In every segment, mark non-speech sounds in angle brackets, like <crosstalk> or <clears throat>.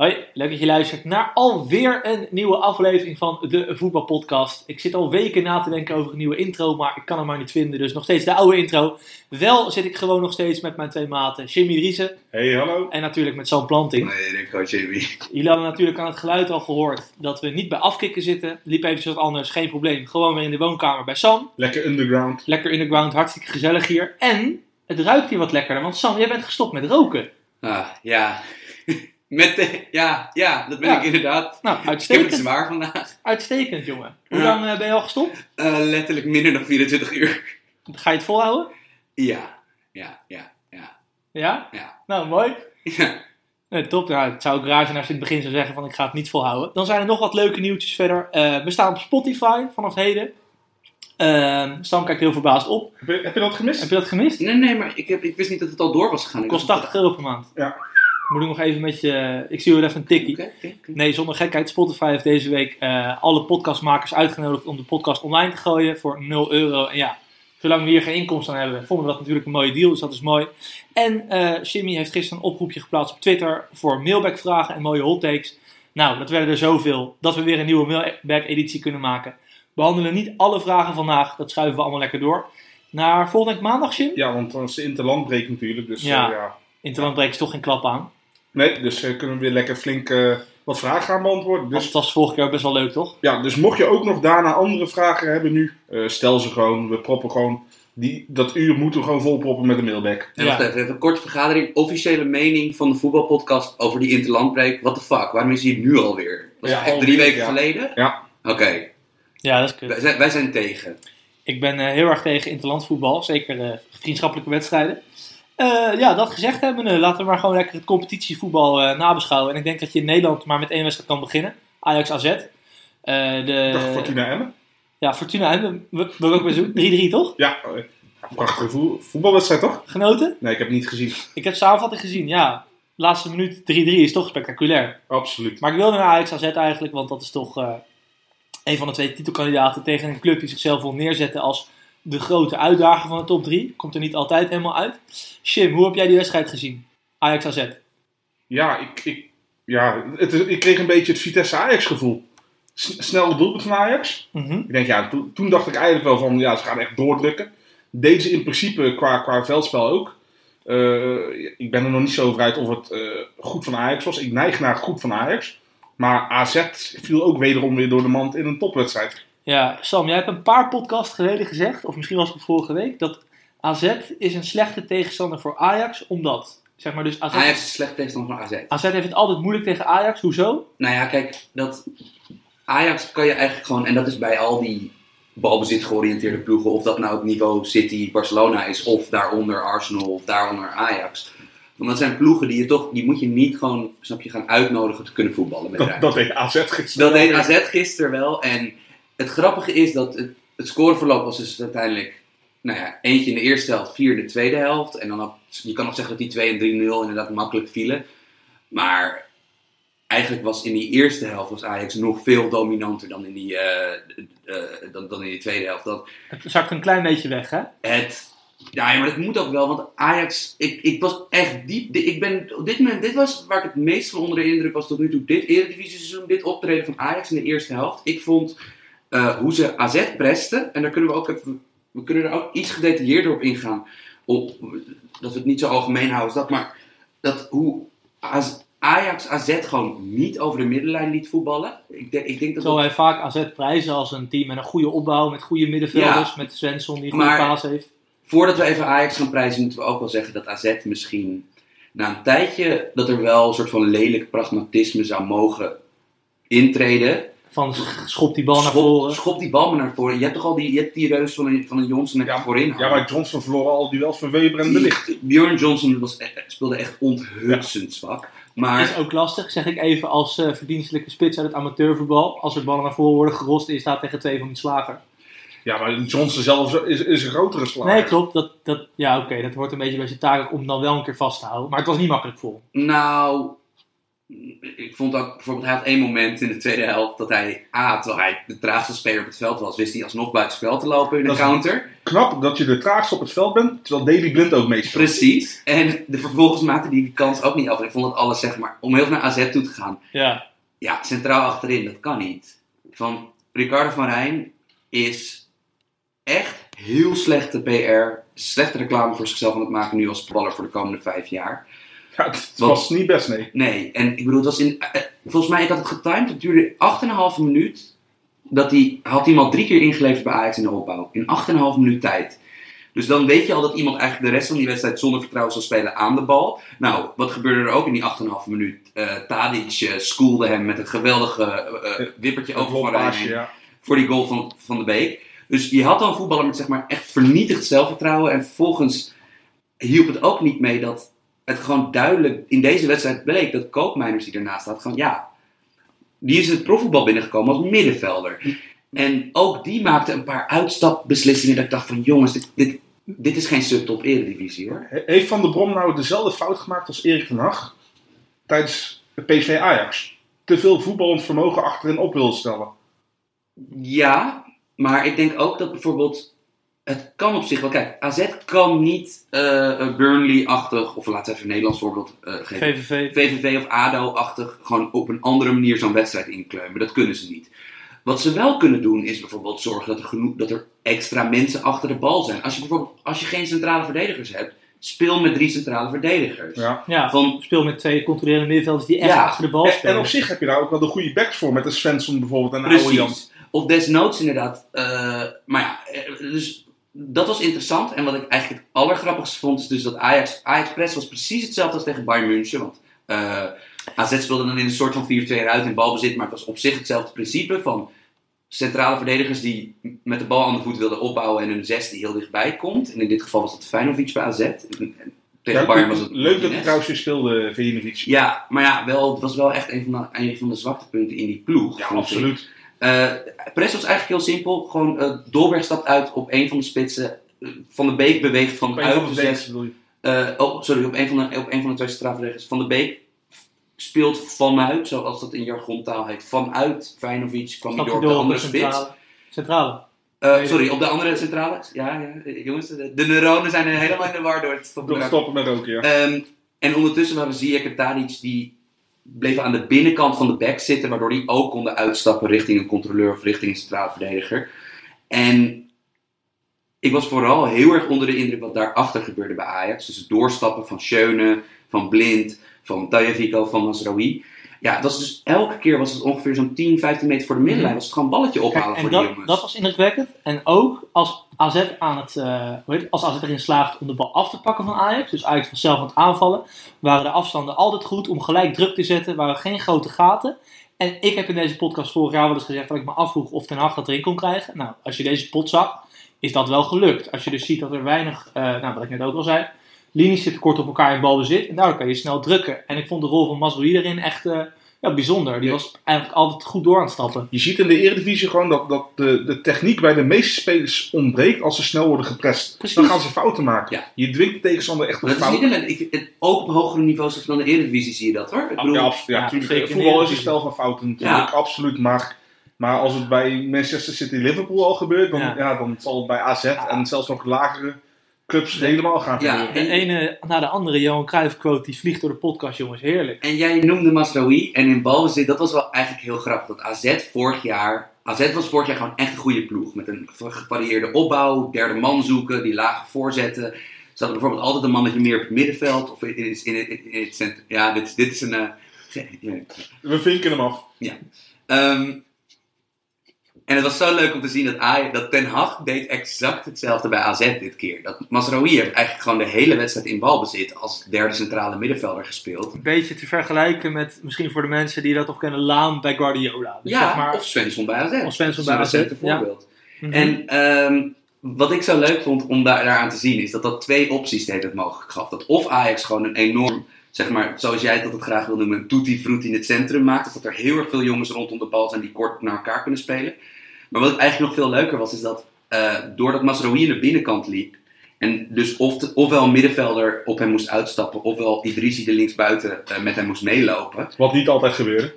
Hoi, leuk dat je luistert naar alweer een nieuwe aflevering van de Voetbalpodcast. Ik zit al weken na te denken over een nieuwe intro, maar ik kan hem maar niet vinden. Dus nog steeds de oude intro. Wel zit ik gewoon nog steeds met mijn twee maten, Jimmy Riese Hey, hallo. en natuurlijk met Sam Planting. Nee, ik gewoon Jamie. Jullie hadden natuurlijk aan het geluid al gehoord dat we niet bij afkikken zitten. Liep even wat anders, geen probleem. Gewoon weer in de woonkamer bij Sam. Lekker underground. Lekker underground, hartstikke gezellig hier. En het ruikt hier wat lekkerder, want Sam, jij bent gestopt met roken. Ah, ja. Met de, ja, ja, dat ben Ja. ik inderdaad. Nou, Ik heb het uitstekend. zwaar vandaag. Uitstekend, jongen. Hoe Ja. lang eh, ben je al gestopt? Eh, letterlijk minder dan 24 uur. Ga je het volhouden? Ja, ja, ja, ja. Ja? Ja. Nou, mooi. ja. Nee, <laughs> top. Nou, het zou garage als je in het begin zou zeggen van ik ga het niet volhouden. Dan zijn er nog wat leuke nieuwtjes verder. Eh, we staan op Spotify vanaf heden. Ehm Stam kijkt heel verbaasd op. Heb je, heb je dat gemist? Heb je dat gemist? Nee, nee, maar ik, heb, ik wist niet dat het al door was gegaan. Kost dacht- 80 euro per maand. Ja. Moet ik nog even met je... Ik zie wel even een tikkie. Nee, zonder gekheid. Spotify heeft deze week eh, alle podcastmakers uitgenodigd om de podcast online te gooien voor 0 euro. En ja, zolang we hier geen inkomsten aan hebben, vonden we dat natuurlijk een mooie deal. Dus dat is mooi. En eh Jimmy heeft gisteren een oproepje geplaatst op Twitter voor mailback-vragen en mooie hot takes. Nou, dat werden er zoveel dat we weer een nieuwe mailback-editie kunnen maken. We behandelen niet alle vragen vandaag, dat schuiven we allemaal lekker door. Naar volgende week maandag, Jim. Ja, want dan is de interlandbreek natuurlijk. Dus Ja. ja. Interland breekt toch geen klap aan. Nee, dus eh, kunnen we weer lekker flink eh, wat vragen gaan beantwoorden. Dus het was vorige keer ook best wel leuk, toch? ja, dus mocht je ook nog daarna andere vragen hebben nu, eh, stel ze gewoon. We proppen gewoon, die, dat uur moeten we gewoon volproppen met een mailback. En Ja. wacht even, even een korte vergadering. Officiële mening van de voetbalpodcast over die interlandbreak. What the fuck, waarom is die nu alweer? Dat is Ja, echt alweer, drie weken ja. geleden? Ja. Oké, Ja, dat is kut. wij, zijn, wij zijn tegen. Ik ben eh, heel erg tegen interlandvoetbal, zeker vriendschappelijke wedstrijden. Eh, ja, dat gezegd hebben, eh, laten we maar gewoon lekker het competitievoetbal eh, nabeschouwen. En ik denk dat je in Nederland maar met één wedstrijd kan beginnen. Ajax AZ. De, Fortuna Emmen. Ja, Fortuna Emmen. We, we ook weer zo. <laughs> 3-3 toch? Ja, eh, prachtige voe- voetbalwedstrijd toch? Genoten? Nee, ik heb het niet gezien. Ik heb samenvatting gezien, ja. Laatste minuut 3-3 is toch spectaculair. Absoluut. Maar ik wilde naar Ajax AZ eigenlijk, want dat is toch een van de twee titelkandidaten tegen een club die zichzelf wil neerzetten als de grote uitdager van de top 3. Komt er niet altijd helemaal uit. Shim, hoe heb jij die wedstrijd gezien? Ajax AZ. Ja, ik, ik, ja het, is- ik kreeg een beetje het Vitesse Ajax gevoel. Snel doelpunt van Ajax. Mhm. Ik denk, ja, toen, toen dacht ik eigenlijk wel van, ja, ze gaan echt doordrukken. Deze in principe qua, qua veldspel ook. Eh, ik ben er nog niet zo over uit of het eh, goed van Ajax was. Ik neig naar goed van Ajax. Maar AZ viel ook wederom weer door de mand in een topwedstrijd. Ja, Sam, jij hebt een paar podcasts geleden gezegd, of misschien was het vorige week, dat AZ is een slechte tegenstander voor Ajax, omdat, zeg maar dus AZ, Ajax is slecht tegenstander van AZ. AZ heeft het altijd moeilijk tegen Ajax. Hoezo? Nou ja, kijk, dat Ajax kan je eigenlijk gewoon, en dat is bij al die balbezit georiënteerde ploegen, of dat nou het niveau City, Barcelona is, of daaronder Arsenal, of daaronder Ajax. Want dat zijn ploegen die je toch, die moet je niet gewoon, snap je, gaan uitnodigen te kunnen voetballen met Dat, dat deed AZ gisteren. Dat deed AZ gisteren wel. En het grappige is dat het, het scoreverloop was dus uiteindelijk, nou ja, eentje in de eerste helft, vier in de tweede helft. En dan, had- je kan nog zeggen dat die 2 en 3-0 inderdaad makkelijk vielen. Maar eigenlijk was in die eerste helft was Ajax nog veel dominanter dan in die, eh, eh, dan, dan in die tweede helft. Dat Het zakt een klein beetje weg, hè? het. Ja, maar dat moet ook wel, want Ajax, ik, ik was echt diep. Ik ben, op dit moment, dit was waar ik het meest van onder de indruk was tot nu toe. Dit Eredivisie-seizoen, dit optreden van Ajax in de eerste helft. Ik vond eh, hoe ze AZ presten, en daar kunnen we ook even, we kunnen er ook iets gedetailleerder op ingaan. Op, dat we het niet zo algemeen houden als dat, maar dat hoe Az- Ajax AZ gewoon niet over de middenlijn liet voetballen. Ik, denk- ik denk dat wij vaak AZ prijzen als een team met een goede opbouw, met goede middenvelders, met Svensson die een goede paas heeft. Voordat we even Ajax gaan prijzen, moeten we ook wel zeggen dat AZ misschien na een tijdje dat er wel een soort van lelijk pragmatisme zou mogen intreden. Van schop die bal naar Schop- voren. Schop die bal maar naar voren. Je hebt toch al die, je hebt die reus van een, van een Johnson er Ja, voorin. Ja, maar Johnson verloor al duels van Weber en De Ligt. Bjorn Johnson was, e- speelde echt onthutsend zwak. Maar Is ook lastig, zeg ik even als eh, verdienstelijke spits uit het amateurvoetbal. Als er ballen naar voren worden gerost en je staat tegen twee van die slager. Ja, maar Johnson zelf is, is een grotere slager. Nee, klopt. Dat, dat, ja, oké, dat hoort een beetje bij zijn taak om dan wel een keer vast te houden. Maar het was niet makkelijk voor nou, ik vond ook bijvoorbeeld, hij had één moment in de tweede helft dat hij, A, terwijl hij de traagste speler op het veld was, wist hij alsnog buiten spel te lopen in de Dat counter. Knap dat je de traagste op het veld bent, terwijl Daily Blind ook meespeelt. Precies. En de, vervolgens maakte hij die kans ook niet af. Ik vond dat alles, zeg maar, om heel veel naar AZ toe te gaan. Ja, Ja, centraal achterin, dat kan niet. Van Ricardo van Rijn is echt heel slechte PR, slechte reclame voor zichzelf aan het maken nu als baller voor de komende vijf jaar. Ja, het was niet best, nee. Nee, en ik bedoel, het was in, eh, volgens mij, ik had het getimed, het duurde 8,5 minuut. Dat hij, had al drie keer ingeleverd bij Ajax in de opbouw. In 8,5 minuut tijd. Dus dan weet je al dat iemand eigenlijk de rest van die wedstrijd zonder vertrouwen zal spelen aan de bal. Nou, wat gebeurde er ook in die 8,5 minuut? Eh Tadic eh, schoolde hem met een geweldige wippertje over van Rijn ja. voor die goal van, van de Beek. Dus je had een voetballer met zeg maar echt vernietigd zelfvertrouwen. En vervolgens hielp het ook niet mee dat het gewoon duidelijk in deze wedstrijd bleek dat Koopmeiners die ernaast staat, gewoon ja, die is het profvoetbal binnengekomen als middenvelder. En ook die maakte een paar uitstapbeslissingen dat ik dacht van jongens, dit, dit, dit is geen subtop eredivisie hoor. He- Heeft Van der Brom nou dezelfde fout gemaakt als Erik ten Hag tijdens het PSV Ajax? Te veel voetballend vermogen achterin op wil stellen. Ja, maar ik denk ook dat bijvoorbeeld. Het kan op zich wel. Kijk, AZ kan niet eh, eh, Burnley-achtig, of laten we even een Nederlands voorbeeld eh, geven. VVV. VVV of ADO-achtig gewoon op een andere manier zo'n wedstrijd inkleumen. Dat kunnen ze niet. Wat ze wel kunnen doen is bijvoorbeeld zorgen dat er, genoeg, dat er extra mensen achter de bal zijn. Als je bijvoorbeeld als je geen centrale verdedigers hebt, speel met drie centrale verdedigers. Ja. Ja, Van, speel met twee controlerende middenvelders die echt Ja. achter de bal En, spelen. en op zich heb je daar ook wel de goede backs voor, met de Svensson bijvoorbeeld en de oude Jan. Precies. Of desnoods inderdaad. eh, maar ja, dus dat was interessant. En wat ik eigenlijk het allergrappigste vond, is dus dat Ajax, Ajax Press was precies hetzelfde als tegen Bayern München. Want eh, AZ speelde dan in een soort van 4-2 eruit in balbezit, maar het was op zich hetzelfde principe van centrale verdedigers die met de bal aan de voet wilden opbouwen en een zes die heel dichtbij komt. En in dit geval was dat Feyenoord bij AZ. En- en Tegen Ja, Bayern was het leuk dat weer speelde, Vejinovic. Ja, maar ja, wel, het was wel echt een van de, een van de zwaktepunten in die ploeg. Ja, ik. Absoluut. Eh Press was eigenlijk heel simpel. Gewoon eh Dolberg stapt uit op een van de spitsen. Van de Beek beweegt vanuit van zes. Eh, oh, sorry, op een van de, op een van de twee verdedigers. Van de Beek speelt vanuit, zoals dat in jargontaal heet, vanuit Feyenoord kwam hij door op de andere spits. centrale. Eh, sorry, op de andere centrale. Ja, ja, jongens, de, de neuronen zijn helemaal in de war door het stoppen. Door stoppen met roken, ja. Ehm, en ondertussen waren Ziyech en Tadic die bleven aan de binnenkant van de back zitten, waardoor die ook konden uitstappen richting een controleur of richting een centrale verdediger. En ik was vooral heel erg onder de indruk wat daarachter gebeurde bij Ajax. Dus het doorstappen van Schöne, van Blind, van Tajavico, van Masraoui. Ja, het was dus elke keer was het ongeveer zo'n 10, 15 meter voor de middenlijn. Was het gewoon een balletje ophalen Kijk, voor die dat, jongens. dat was indrukwekkend. En ook als AZ, aan het, eh, hoe heet het, als AZ erin slaagt om de bal af te pakken van Ajax, dus Ajax was zelf aan het aanvallen, waren de afstanden altijd goed om gelijk druk te zetten, waren geen grote gaten. En ik heb in deze podcast vorig jaar wel eens gezegd dat ik me afvroeg of Ten Hag dat erin kon krijgen. Nou, als je deze pot zag, is dat wel gelukt. Als je dus ziet dat er weinig, eh, nou wat ik net ook al zei, linies zitten kort op elkaar in balbezit en daardoor kan je snel drukken. En ik vond de rol van Masroui erin echt eh, ja, bijzonder. Die Ja. was eigenlijk altijd goed door aan het stappen. Je ziet in de Eredivisie gewoon dat, dat de, de techniek bij de meeste spelers ontbreekt als ze snel worden geprest. Precies. Dan gaan ze fouten maken. Ja. Je dwingt de tegenstander echt op Maar dat is niet fouten. alleen, het, ook op hogere niveaus dan de Eredivisie zie je dat hoor. Ik bedoel, Ja, absoluut. Ja, ja, natuurlijk. Voetbal is een spel van fouten natuurlijk, absoluut. Maar, maar als het bij Manchester City Liverpool al gebeurt, dan, Ja. ja. dan zal het bij AZ en zelfs nog lagere clubs helemaal gaan Ja. gebeuren. De ene na de andere Johan Cruijff quote die vliegt door de podcast, jongens. Heerlijk. En jij noemde Masraoui en in balbezit, dat was wel eigenlijk heel grappig. Dat AZ vorig jaar, AZ was vorig jaar gewoon echt een goede ploeg. Met een gevarieerde opbouw, derde man zoeken, die lage voorzetten. Ze hadden bijvoorbeeld altijd een mannetje meer op het middenveld. Of in, in, in, in, in het centrum. Ja, dit, is- dit is een... eh, ja. We vinken hem af. Ehm, en het was zo leuk om te zien dat, Ajax, dat Ten Hag deed exact hetzelfde bij AZ dit keer. Dat Masraoui heeft eigenlijk gewoon de hele wedstrijd in balbezit als derde centrale middenvelder gespeeld. Een beetje te vergelijken met, misschien voor de mensen die dat nog kennen, Laam bij Guardiola. Dus ja, zeg maar, of Svensson bij AZ. Of Svensson bij AZ, ja. voorbeeld. Mhm. En ehm, wat ik zo leuk vond om daar, daaraan te zien, is dat dat twee opties de hele tijd mogelijk gaf. Dat of Ajax gewoon een enorm, zeg maar, zoals jij dat het graag wil noemen, een tutti-frutti in het centrum maakt. Of dat er heel erg veel jongens rondom de bal zijn die kort naar elkaar kunnen spelen. Maar wat eigenlijk nog veel leuker was, is dat eh, doordat Masraoui in de binnenkant liep En dus of de- ofwel een middenvelder op hem moest uitstappen, ofwel Idrissi de linksbuiten eh, met hem moest meelopen. Wat niet altijd gebeurde.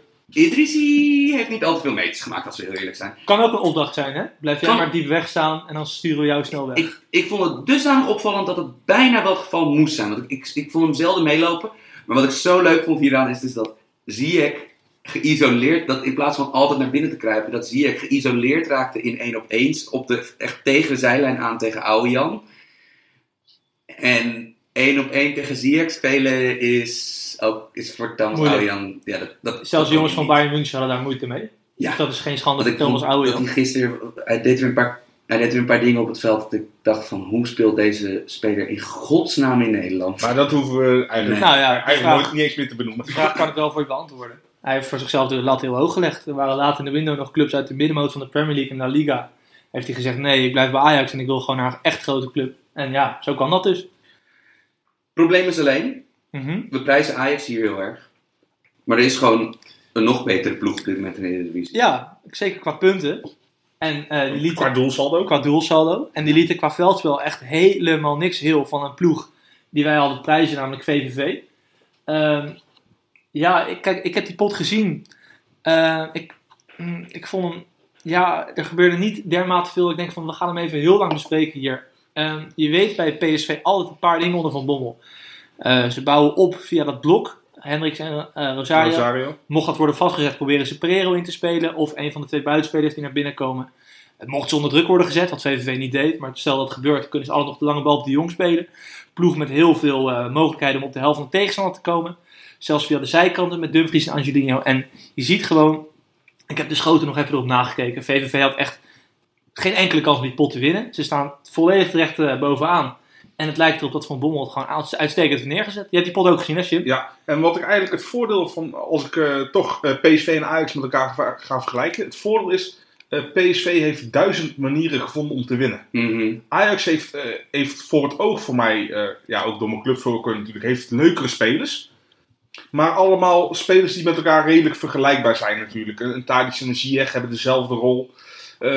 Idrissi heeft niet al te veel meters gemaakt, als we heel eerlijk zijn. Kan ook een opdracht zijn, hè? Blijf jij Kan. maar diep weg staan en dan sturen we jou snel weg. Ik, ik vond het dusdanig opvallend dat het bijna wel het geval moest zijn. Want ik, ik, ik vond hem zelden meelopen. Maar wat ik zo leuk vond hieraan is dus dat Ziyech geïsoleerd, dat in plaats van altijd naar binnen te kruipen, dat Ziyech geïsoleerd raakte in één op eens, op de, echt tegen de zijlijn aan tegen Aujan. En één op één tegen Ziyech spelen is, ook, is voor Thomas. Aujan... Ja, dat, dat, Zelfs dat de jongens van Bayern München hadden daar moeite mee. Ja, Dus dat is geen schande voor ik Thomas dat hij gisteren, hij deed, weer een paar, hij deed weer een paar dingen op het veld dat ik dacht van, hoe speelt deze speler in godsnaam in Nederland? Maar dat hoeven we eigenlijk, Nou ja, eigenlijk vraag, nooit niet eens meer te benoemen. die vraag kan ik wel voor je beantwoorden. Hij heeft voor zichzelf de lat heel hoog gelegd. Er waren later in de window nog clubs uit de middenmoot van de Premier League en La Liga. Heeft hij gezegd, nee, ik blijf bij Ajax en ik wil gewoon naar een echt grote club. En ja, zo kan dat dus. probleem is alleen, Mhm. we prijzen Ajax hier heel erg. Maar er is gewoon een nog betere ploeg op dit moment in de Eredivisie. Ja, zeker qua punten. En eh, die lieten, Qua doelsaldo. qua doelsaldo. En die lieten qua veldspel echt helemaal niks heel van een ploeg die wij hadden prijzen, namelijk VVV. Ehm, ja, ik, kijk, ik heb die pot gezien. Eh, ik, mm, ik vond hem, ja, er gebeurde niet dermate veel. Ik denk van, we gaan hem even heel lang bespreken hier. Ehm, je weet bij PSV altijd een paar dingen onder Van Bommel. Eh, ze bouwen op via dat blok. Hendricks en eh, Rosario. Rosario. Mocht dat worden vastgezet, proberen ze Pereiro in te spelen. Of een van de twee buitenspelers die naar binnen komen. Het mocht ze onder druk worden gezet, wat VVV niet deed. Maar stel dat gebeurt, kunnen ze altijd nog de lange bal op de jong spelen. Ploeg met heel veel mogelijkheden om op de helft van de tegenstander te komen. Zelfs via de zijkanten met Dumfries en Angelino. En je ziet gewoon, ik heb de schoten nog even erop nagekeken. VVV had echt geen enkele kans om die pot te winnen. Ze staan volledig terecht eh, bovenaan. En het lijkt erop dat Van Bommel het gewoon uits- uitstekend heeft neergezet. Je hebt die pot ook gezien, hè, Jim? Ja, en wat ik eigenlijk het voordeel van, als ik eh, toch eh, PSV en Ajax met elkaar ga, ga vergelijken. Het voordeel is, eh, PSV heeft duizend manieren gevonden om te winnen. Mhm. Ajax heeft, eh, heeft voor het oog voor mij, eh, ja ook door mijn clubvoorkeur natuurlijk, heeft leukere spelers. Maar allemaal spelers die met elkaar redelijk vergelijkbaar zijn natuurlijk. Een Tadic en een Ziyech hebben dezelfde rol. Eh,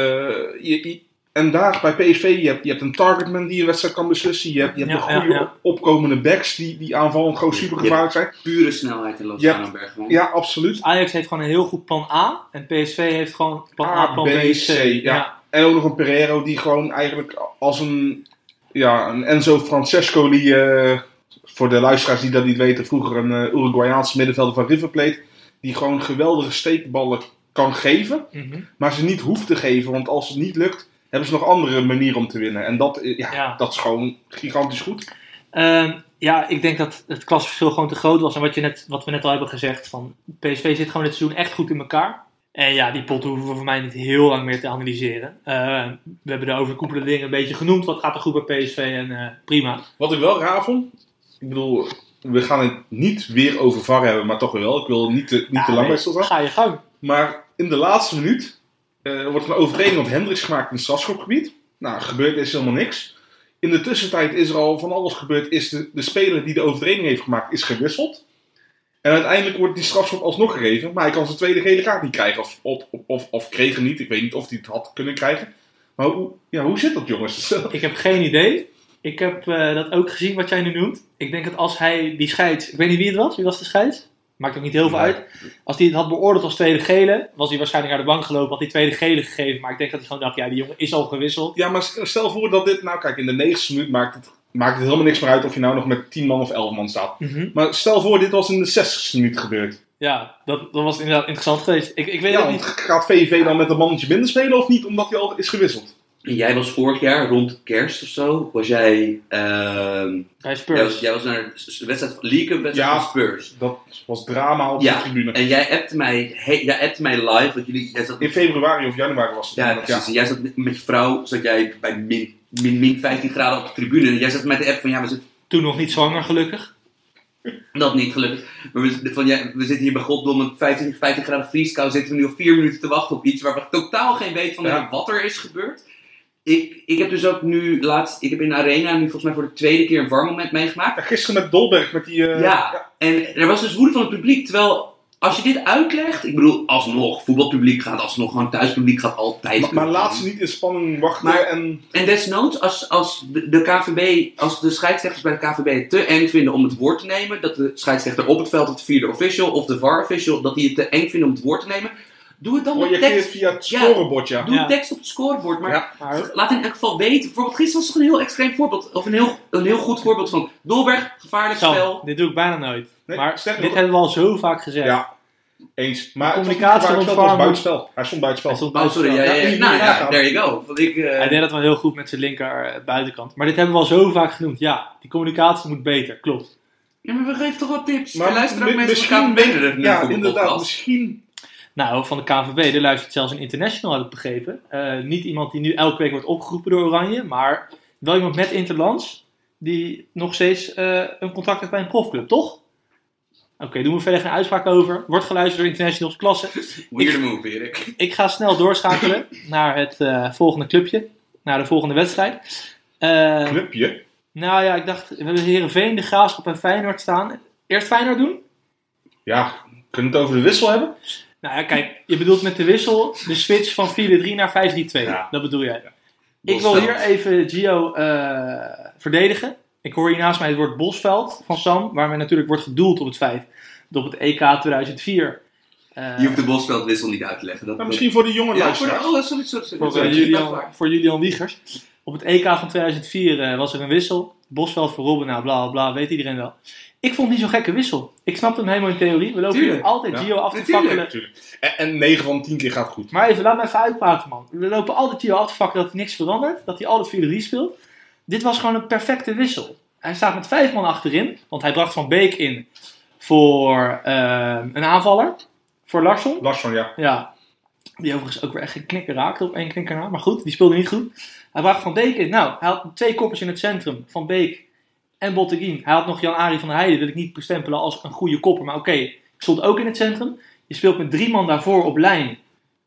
je- je- en daar bij PSV, je hebt, je hebt een targetman die een wedstrijd kan beslissen. Je hebt, je hebt Ja, een ja, goede ja. opkomende backs die, die aanvallend gewoon super gevaarlijk zijn. Pure snelheid in. Lozano Bergwijn. Ja, absoluut. Ajax heeft gewoon een heel goed plan A. En PSV heeft gewoon plan A, A, plan B, B, C, C. ja. En ook nog een Pereiro die gewoon eigenlijk als een, ja, een Enzo Francesco die, eh, voor de luisteraars die dat niet weten, vroeger een eh, Uruguayaanse middenvelder van River Plate, die gewoon geweldige steekballen kan geven, Mhm. maar ze niet hoeft te geven, want als het niet lukt, hebben ze nog andere manieren om te winnen. En dat, eh, ja, Ja. dat is gewoon gigantisch goed. Ehm, ja, ik denk dat het klasverschil gewoon te groot was. En wat, je net, wat we net al hebben gezegd, van PSV zit gewoon dit seizoen echt goed in elkaar. En ja, die pot hoeven we voor mij niet heel lang meer te analyseren. Eh, we hebben de overkoepelende dingen een beetje genoemd. Wat gaat er goed bij PSV en eh, prima. Wat ik wel raar vond, ik bedoel, we gaan het niet weer over VAR hebben, maar toch wel. Ik wil niet te, niet te lang bij. Ga je gang. Maar in de laatste minuut eh, wordt er een overtreding op Hendricks gemaakt in het strafschopgebied. Nou, gebeurt is helemaal niks. In de tussentijd is er al van alles gebeurd. Is de, de speler die de overtreding heeft gemaakt, is gewisseld. En uiteindelijk wordt die strafschop alsnog gegeven. Maar hij kan zijn tweede gele kaart niet krijgen. Of, of, of, of kreeg hem niet. Ik weet niet of hij het had kunnen krijgen. Maar hoe, ja, hoe zit dat, jongens? <laughs> Ik heb geen idee. Ik heb eh, dat ook gezien wat jij nu noemt. Ik denk dat als hij die scheids... Ik weet niet wie het was. Wie was de scheids? Maakt ook niet heel veel uit. Als hij het had beoordeeld als tweede gele, was hij waarschijnlijk naar de bank gelopen. Had hij tweede gele gegeven. Maar ik denk dat hij gewoon dacht, ja, die jongen is al gewisseld. Ja, maar stel voor dat dit... Nou kijk, in de negenste minuut maakt het, maakt het helemaal niks meer uit of je nou nog met 10 man of 11 man staat. Mhm. Maar stel voor, dit was in de 60ste minuut gebeurd. Ja, dat, dat was inderdaad interessant geweest. Ik, ik weet Ja, niet. gaat VVV dan met een mannetje minder spelen of niet, omdat hij al is gewisseld? En jij was vorig jaar rond kerst of zo, was jij, ehm, Bij jij, Spurs. was, jij was naar de wedstrijd, League Cup wedstrijd Ja. van Spurs. Dat was drama op Ja. de tribune. En jij appte mij, hey, jij appte mij live, want jullie, jij zat In februari of januari was het. Ja, dat, precies. En jij zat met, met je vrouw, zat jij bij min, min, min 15 graden op de tribune. En jij zat met de app van, ja, we zitten Toen nog niet zwanger, gelukkig. dat niet gelukkig. Maar we, van, ja, we zitten hier bij Goddom met 15, 15 graden vrieskou. Zitten we nu al vier minuten te wachten op iets waar we totaal geen weten van Ja. hebben wat er is gebeurd. Ik, ik heb dus ook nu laatst, ik heb in de arena nu volgens mij voor de tweede keer een warm moment meegemaakt. Ja, gisteren met Dolberg, met die... eh, Ja. En er was dus woede van het publiek, terwijl als je dit uitlegt, ik bedoel, alsnog, voetbalpubliek gaat alsnog, gewoon thuispubliek gaat altijd. Maar, laat ze niet in spanning wachten Maar- en... En desnoods, als, als de, de KVB, als de scheidsrechters bij de KVB het te eng vinden om het woord te nemen, dat de scheidsrechter op het veld of de vierde official of de VAR official, dat die het te eng vinden om het woord te nemen, doe het dan met tekst. via het Ja. scorebord, ja. Doe Ja. tekst op het scorebord, maar laat in elk geval weten. Bijvoorbeeld gisteren was toch een heel extreem voorbeeld, of een heel, een heel goed voorbeeld van Dolberg, gevaarlijk Sam, spel. dit doe ik bijna nooit. Nee, maar dit nog- hebben we al zo vaak gezegd. Ja, eens. Maar communicatie buitenspel. Hij stond buitenspel. Hij stond Oh, sorry, ja, ja, Ja, Nou ja, there you go. Want ik, eh, Hij deed dat wel heel goed met zijn linker eh, buitenkant. Maar dit hebben we al zo vaak genoemd. Ja, die communicatie moet beter. Klopt. ja, maar we geven toch wat tips. Maar er luisteren ook mensen misschien- Ja, inderdaad. Misschien... Nou, van de KNVB, er luistert zelfs een international, heb ik begrepen. Eh, niet iemand die nu elke week wordt opgeroepen door Oranje, maar wel iemand met interlands die nog steeds eh, een contract heeft bij een profclub, toch? Oké, doen we verder geen uitspraak over. Wordt geluisterd door internationals klasse. Weird move, Erik. Ik ga snel doorschakelen naar het eh, volgende clubje, naar de volgende wedstrijd. Eh, Clubje. nou ja, ik dacht, we hebben Heerenveen, de Graafschap en Feyenoord staan. Eerst Feyenoord doen? Ja, kunnen we het over de wissel hebben? Nou ja, kijk, je bedoelt met de wissel de switch van 4-3 naar 5-3-2. Ja. Dat bedoel jij. Ik wil hier even Gio eh, verdedigen. Ik hoor hier naast mij het woord Bosveld van Sam, waarmee natuurlijk wordt gedoeld op het feit dat op het EK 2004. eh, Je hoeft de Bosveldwissel niet uit te leggen. Dat Maar misschien voor de jonge Ja, voor de, luisteraars. oh, sorry, sorry, sorry. voor, Julian, waar. voor Julian Wiegers. Op het EK van 2004 eh, was er een wissel. Bosveld voor Robben, nou bla bla, weet iedereen wel. Ik vond het niet zo'n gekke wissel. Ik snapte hem helemaal in theorie. We lopen hier altijd. Gio af te fakkelen. En, en 9 van 10 keer gaat goed. Maar even, laat me even uitpraten, man. We lopen altijd hier af te vakken dat hij niks verandert. Dat hij altijd 4-3 speelt. Dit was gewoon een perfecte wissel. Hij staat met vijf man achterin. Want hij bracht Van Beek in voor eh, een aanvaller. Voor Larsson. Larsson, ja. Ja. Die overigens ook weer echt geen knikker raakte op één knikker na. Maar goed, die speelde niet goed. Hij bracht Van Beek in. Nou, hij had twee koppers in het centrum. Van Beek en Botteguin. Hij had nog Jan-Arie van der Heijden. wil ik niet bestempelen als een goede kopper. Maar oké, stond ook in het centrum. Je speelt met drie man daarvoor op lijn.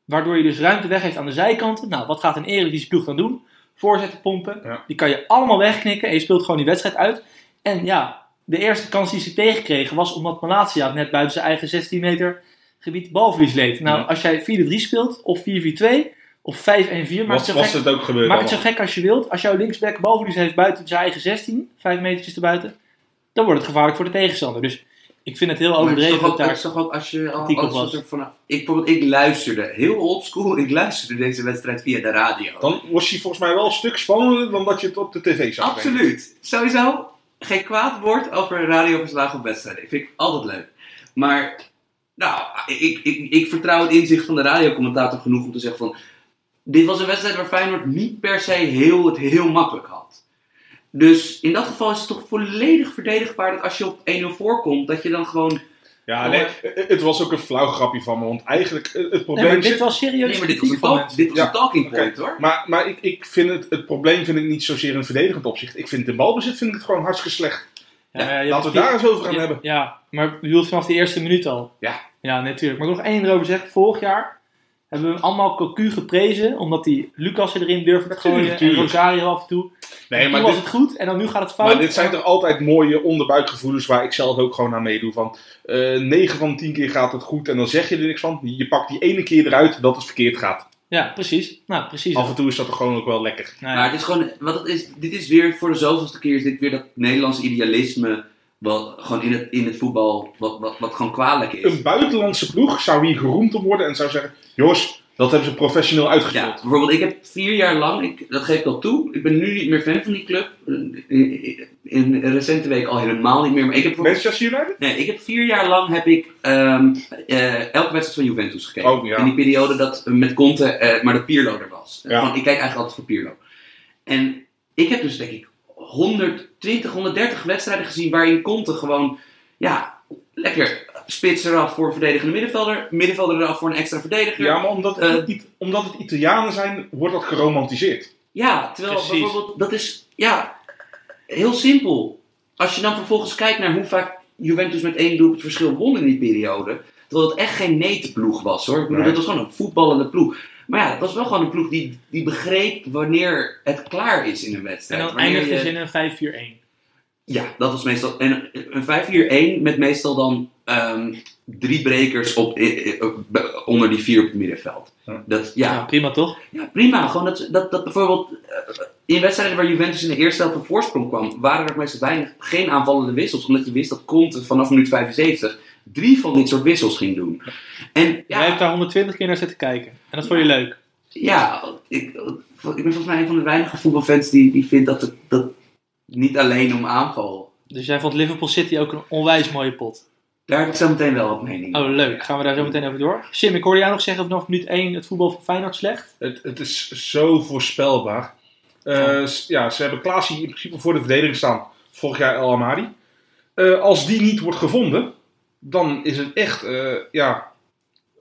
Waardoor je dus ruimte weggeeft aan de zijkanten. Nou, wat gaat een Eredivisie ploeg dan doen? Voorzetten pompen. Ja. Die kan je allemaal wegknikken. En je speelt gewoon die wedstrijd uit. En ja, de eerste kans die ze tegenkregen was omdat Malatia net buiten zijn eigen 16 meter gebied balverlies leed. Nou, Ja. als jij 4-3 speelt, of 4-4-2, of 5-1-4, maak, Was, het zo was gek, het ook gebeurd maak het zo gek als je wilt. Als jouw linksback balverlies heeft buiten zijn eigen 16, 5 metertjes erbuiten, dan wordt het gevaarlijk voor de tegenstander. Dus ik vind het heel Maar overdreven ook, toch ook als je al wat was. er vanaf. Ik, bijvoorbeeld, ik luisterde heel oldschool. Ik luisterde deze wedstrijd via de radio. Dan was hij volgens mij wel een stuk spannender dan dat je het op de tv zag. ik. Absoluut. Sowieso geen kwaad woord over radioverslagen op wedstrijden. Vind ik altijd leuk. Maar, nou, ik, ik, ik vertrouw het inzicht van de radiocommentator genoeg om te zeggen van... Dit was een wedstrijd waar Feyenoord niet per se heel, het heel makkelijk had. Dus in dat geval is het toch volledig verdedigbaar dat als je op 1-0 voorkomt, dat je dan gewoon... Ja, nee, het was ook een flauw grapje van me. Want eigenlijk, het het Nee, probleem maar dit was serieus Nee, maar dit was een, van talk, mensen. dit was Ja, een talking point hoor. Maar, maar ik, ik vind het, het probleem vind ik niet zozeer in een verdedigend opzicht. Ik vind in balbezit vind ik het gewoon hartstikke slecht. Ja, Laten we het daar eens over gaan ja, hebben. Ja, maar je bedoelt vanaf de eerste minuut al. Ja. Ja, natuurlijk. Maar ik wil nog één erover zeggen. Vorig jaar hebben we hem allemaal Cocu geprezen, omdat hij Lucas erin durfde te gooien en. Rosario af en toe. Nee, Toen maar was dit, het goed en dan nu gaat het fout. maar dit zijn toch altijd mooie onderbuikgevoelens waar ik zelf ook gewoon aan meedoe. Van eh 9 van 10 keer gaat het goed en dan zeg je er niks van. Je pakt die ene keer eruit dat het verkeerd gaat. Ja, precies. Nou, precies. Af en toe is dat toch gewoon ook wel lekker. Nou ja. Maar het is gewoon, wat het is, dit is weer voor de zoveelste keer is dit weer dat Nederlandse idealisme, wat gewoon in het, in het voetbal, wat, wat, wat gewoon kwalijk is. Een buitenlandse ploeg zou hier geroemd om worden en zou zeggen: Jongens, dat hebben ze professioneel Ja, uitgespeeld. bijvoorbeeld, ik heb vier jaar lang, ik, dat geef ik al toe, ik ben nu niet meer fan van die club. In, recente week al helemaal niet meer. Maar ik heb, Manchester United? nee, ik heb vier jaar lang heb ik ehm, eh, elke wedstrijd van Juventus gekeken. Oh, ja. In die periode dat eh, met Conte, eh, maar dat Pirlo er was. Ja. Ik kijk eigenlijk altijd voor Pirlo. En ik heb dus denk ik 120, 130 wedstrijden gezien waarin Conte gewoon, ja, lekker spits eraf voor een verdedigende middenvelder, middenvelder eraf voor een extra verdediger. Ja, maar omdat het, Eh, omdat het Italianen zijn, wordt dat geromantiseerd. Ja, terwijl Precies. bijvoorbeeld, dat is, ja, heel simpel. Als je dan vervolgens kijkt naar hoe vaak Juventus met één doelpunt verschil won in die periode, terwijl het echt geen netenploeg was hoor. Ik bedoel, Nee. dat was gewoon een voetballende ploeg. Maar ja, het was wel gewoon een ploeg die, die begreep wanneer het klaar is in een en wedstrijd. dan Wanneer eindigde je- ze in een 5-4-1. Ja, dat was meestal. En een 5-4-1 met meestal dan ehm, drie brekers op, onder die vier op het middenveld. Ja. Dat, Ja, ja, prima toch? ja, prima. Gewoon dat, dat, dat bijvoorbeeld eh, in wedstrijden waar Juventus in de eerste helft op voorsprong kwam, waren er meestal weinig, geen aanvallende wissels. Omdat je wist dat Conte vanaf minuut 75 drie van dit soort wissels ging doen. En Jij ja, hebt daar 120 keer naar zitten kijken. En dat vond je leuk. ja ik, ik ben volgens mij een van de weinige voetbalfans die, die vindt dat het dat niet alleen om aanval. Dus jij vond Liverpool City ook een onwijs mooie pot. Daar heb ik zo meteen wel wat mening Oh, leuk. Gaan we daar zo meteen over door. Sim, ik hoorde jou nog zeggen vanaf minuut 1 het voetbal van Feyenoord slecht. Het, het is zo voorspelbaar. Eh, ja, ze hebben Klaasie in principe voor de verdediging staan. Vorig jaar El Amadi. Eh, als die niet wordt gevonden, dan is het echt, eh, ja,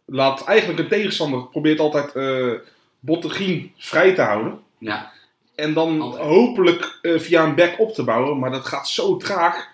laat eigenlijk een tegenstander probeert altijd eh Bottegien vrij te houden. Ja, En dan Altijd. hopelijk eh, via een back op te bouwen. Maar dat gaat zo traag.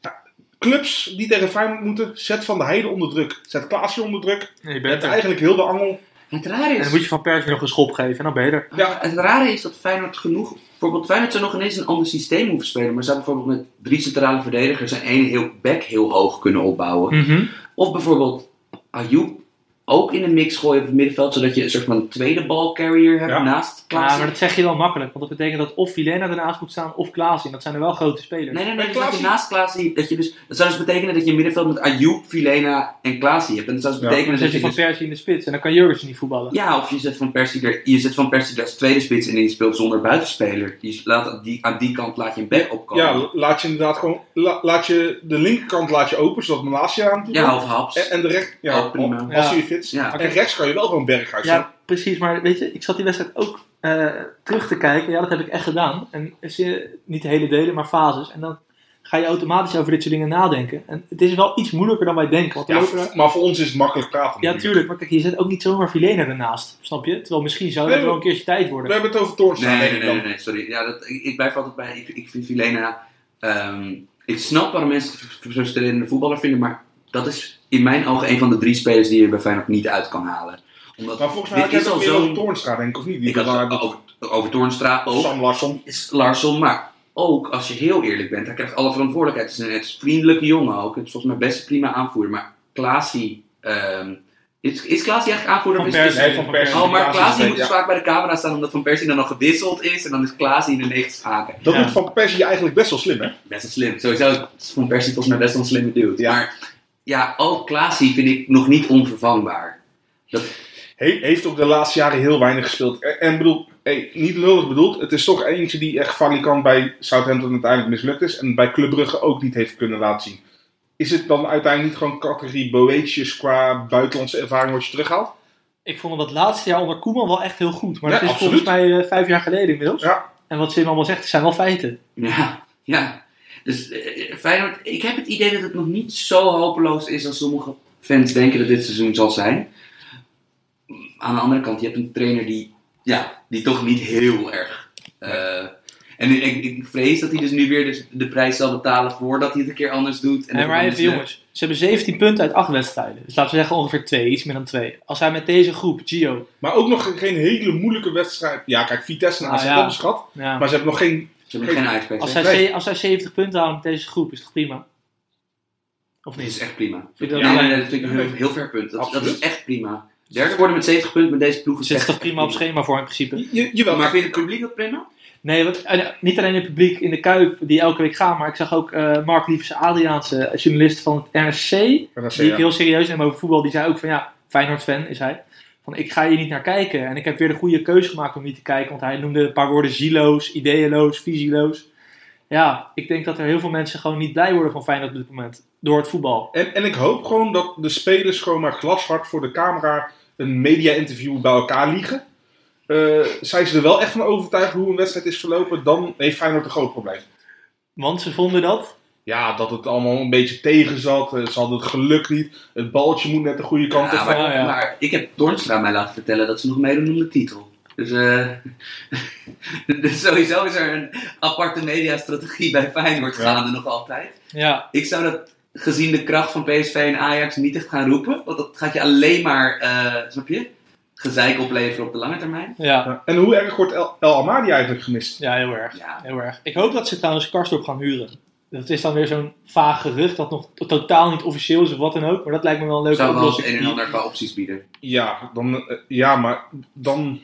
Ja, clubs die tegen Feyenoord moeten, zet Van de Heide onder druk. Zet Klaasie onder druk. Nee, er. eigenlijk heel de angel. Het rare En is... dan moet je van Persie nog een schop geven en dan ben je er. Ja. Het rare is dat Feyenoord genoeg... Bijvoorbeeld Feyenoord zou nog ineens een ander systeem hoeven spelen. Maar zou bijvoorbeeld met drie centrale verdedigers en één heel back heel hoog kunnen opbouwen. Mhm. Of bijvoorbeeld Ayoub ook in de mix gooien op het middenveld. Zodat je een soort van tweede ballcarrier hebt Ja. naast Ja, Klaassen. maar dat zeg je wel makkelijk. Want dat betekent dat of Vilena ernaast moet staan of Klaas. En dat zijn er wel grote spelers. Nee, nee, nee. Dus dat je naast Klaasie... Dat, je dus, dat zou dus betekenen dat je een middenveld met Ayoub, Vilena en Klaasie hebt. En dat zou dus Ja. betekenen Dan dat zet je je van dus... Persie in de spits en dan kan Jurgensen niet voetballen. Ja, of je zet Van Persie er, je zet Van Persie er als tweede spits en je speelt zonder buitenspeler. Je laat, die, aan die kant laat je een back opkomen. Ja, laat je inderdaad gewoon. la- laat je de linkerkant laat je open, zodat Malasia aan toe Ja, of Haps. En, en de recht, ja, prima. als Ja. je je. Ja. En rechts kan je wel gewoon Berghuis. Ja. Ja, precies. Maar weet je, ik zat die wedstrijd ook eh, terug te kijken. Ja, dat heb ik echt gedaan. En is, eh, niet de hele delen, maar fases. En dan ga je automatisch over dit soort dingen nadenken. En het is wel iets moeilijker dan wij denken. Want Ja, lopen maar voor ons is het makkelijk praten. ja, tuurlijk. Maar kijk, je zet ook niet zomaar Vilena ernaast. Snap je? Terwijl misschien zou dat wel een keertje tijd We worden. hebben het over Toornstra. Nee, nee, nee, nee, nee, sorry. Ja, dat, ik, ik blijf altijd bij. Ik, ik vind Vilena. ehm, ik snap waarom mensen frustrerende voetballer vinden, maar dat is in mijn ogen een van de drie spelers die je bij Feyenoord niet uit kan halen. Omdat Maar volgens mij dit is het al zo'n. over Toornstra, denk ik, of niet? Die Ik had het over, over Toornstra ook. Sam Larsson. Is Larsson, maar ook als je heel eerlijk bent, hij krijgt alle verantwoordelijkheid. Het is een, het is een vriendelijke jongen ook. Het is volgens mij best een prima aanvoerder. Maar Klaasie. ehm, is, is Klaasie eigenlijk aanvoerder? Van of is- is- Persie. Nee, van Persie. Oh, maar is- moet dus ja. vaak bij de camera staan omdat Van Persie dan nog gewisseld is. En dan is Klaasie in de 90 haken. Dat Ja. doet Van Persie eigenlijk best wel slim, hè? Best wel slim. Sowieso is Van Persie volgens mij best wel een slimme dude. Ja. Maar ja, ook Klaasie vind ik nog niet onvervangbaar. Dat, He- heeft ook de laatste jaren heel weinig gespeeld. En, en bedoel, hey, niet lullig bedoeld, het is toch eentje die echt valikant bij Southampton uiteindelijk mislukt is. En bij Club Brugge ook niet heeft kunnen laten zien. Is het dan uiteindelijk niet gewoon categorie Boetjes qua buitenlandse ervaring wat je terughaalt? Ik vond hem dat laatste jaar onder Koeman wel echt heel goed. Maar Ja, dat is absoluut. volgens mij eh, vijf jaar geleden inmiddels. Ja. En wat Sim allemaal zegt, het zijn wel feiten. ja, ja. Dus eh, Feyenoord, ik heb het idee dat het nog niet zo hopeloos is als sommige fans denken dat dit seizoen zal zijn. Aan de andere kant, je hebt een trainer die, ja, die toch niet heel erg. eh, en ik, ik vrees dat hij dus nu weer de, de prijs zal betalen voordat hij het een keer anders doet. En maar even jongens, ze hebben 17 punten uit 8 wedstrijden. Dus laten we zeggen ongeveer 2, iets meer dan 2. Als hij met deze groep, Gio, Maar ook nog geen hele moeilijke wedstrijd. Ja, kijk, Vitesse en AZ ja. hebben schat. ja, Maar ze hebben nog geen... Ze hebben geen Ajax als, hij, Nee. ze- als hij 70 punten houdt met deze groep, is het toch prima? Of Dat is niet? echt prima. Vind je dat Ja, niet- nee, nee, dat vind ik een heel, heel ver punt. Dat, dat is echt prima. Derde worden met 70 punten met deze ploeg is Zit echt toch prima op schema voor in principe? Je, jawel, Maar vind je het publiek dat prima? Nee, want, eh, niet alleen het publiek in de Kuip die elke week gaat, maar ik zag ook eh, Mark Liefse Adriaanse, eh, journalist van het NRC, die ik heel serieus neem over voetbal, die zei ook van ja, Feyenoord-fan is hij. Van ik ga hier niet naar kijken. En ik heb weer de goede keuze gemaakt om niet te kijken, want hij noemde een paar woorden zieloos, ideeënloos, visieloos. Ja, ik denk dat er heel veel mensen gewoon niet blij worden van Feyenoord op dit moment. Door het voetbal. En, en ik hoop gewoon dat de spelers gewoon maar glashard voor de camera een media-interview bij elkaar liegen. Eh, zijn ze er wel echt van overtuigd hoe een wedstrijd is verlopen, dan heeft Feyenoord een groot probleem. Want ze vonden dat. Ja, dat het allemaal een beetje tegen zat. eh, Ze hadden het geluk niet. Het baltje moet net de goede kant Ja, op. maar, Ja, ja. maar ik heb Toornstra mij laten vertellen dat ze nog meedoen om de titel. Dus, eh <laughs> dus sowieso is er een aparte mediastrategie bij Feyenoord Ja. gaande nog altijd. Ja, Ik zou dat gezien de kracht van PSV en Ajax niet echt gaan roepen. Want dat gaat je alleen maar, eh, snap je, gezeik opleveren op de lange termijn. ja, Ja. En hoe erg wordt El, El Amadi eigenlijk gemist? ja, heel erg. Ja, Heel erg. Ik hoop dat ze trouwens Karsdorp gaan huren. Dat is dan weer zo'n vaag gerucht dat nog totaal niet officieel is of wat dan ook. Maar dat lijkt me wel een leuke Zou wel het oplossing. een en ander qua opties bieden. Ja, dan, eh, ja maar dan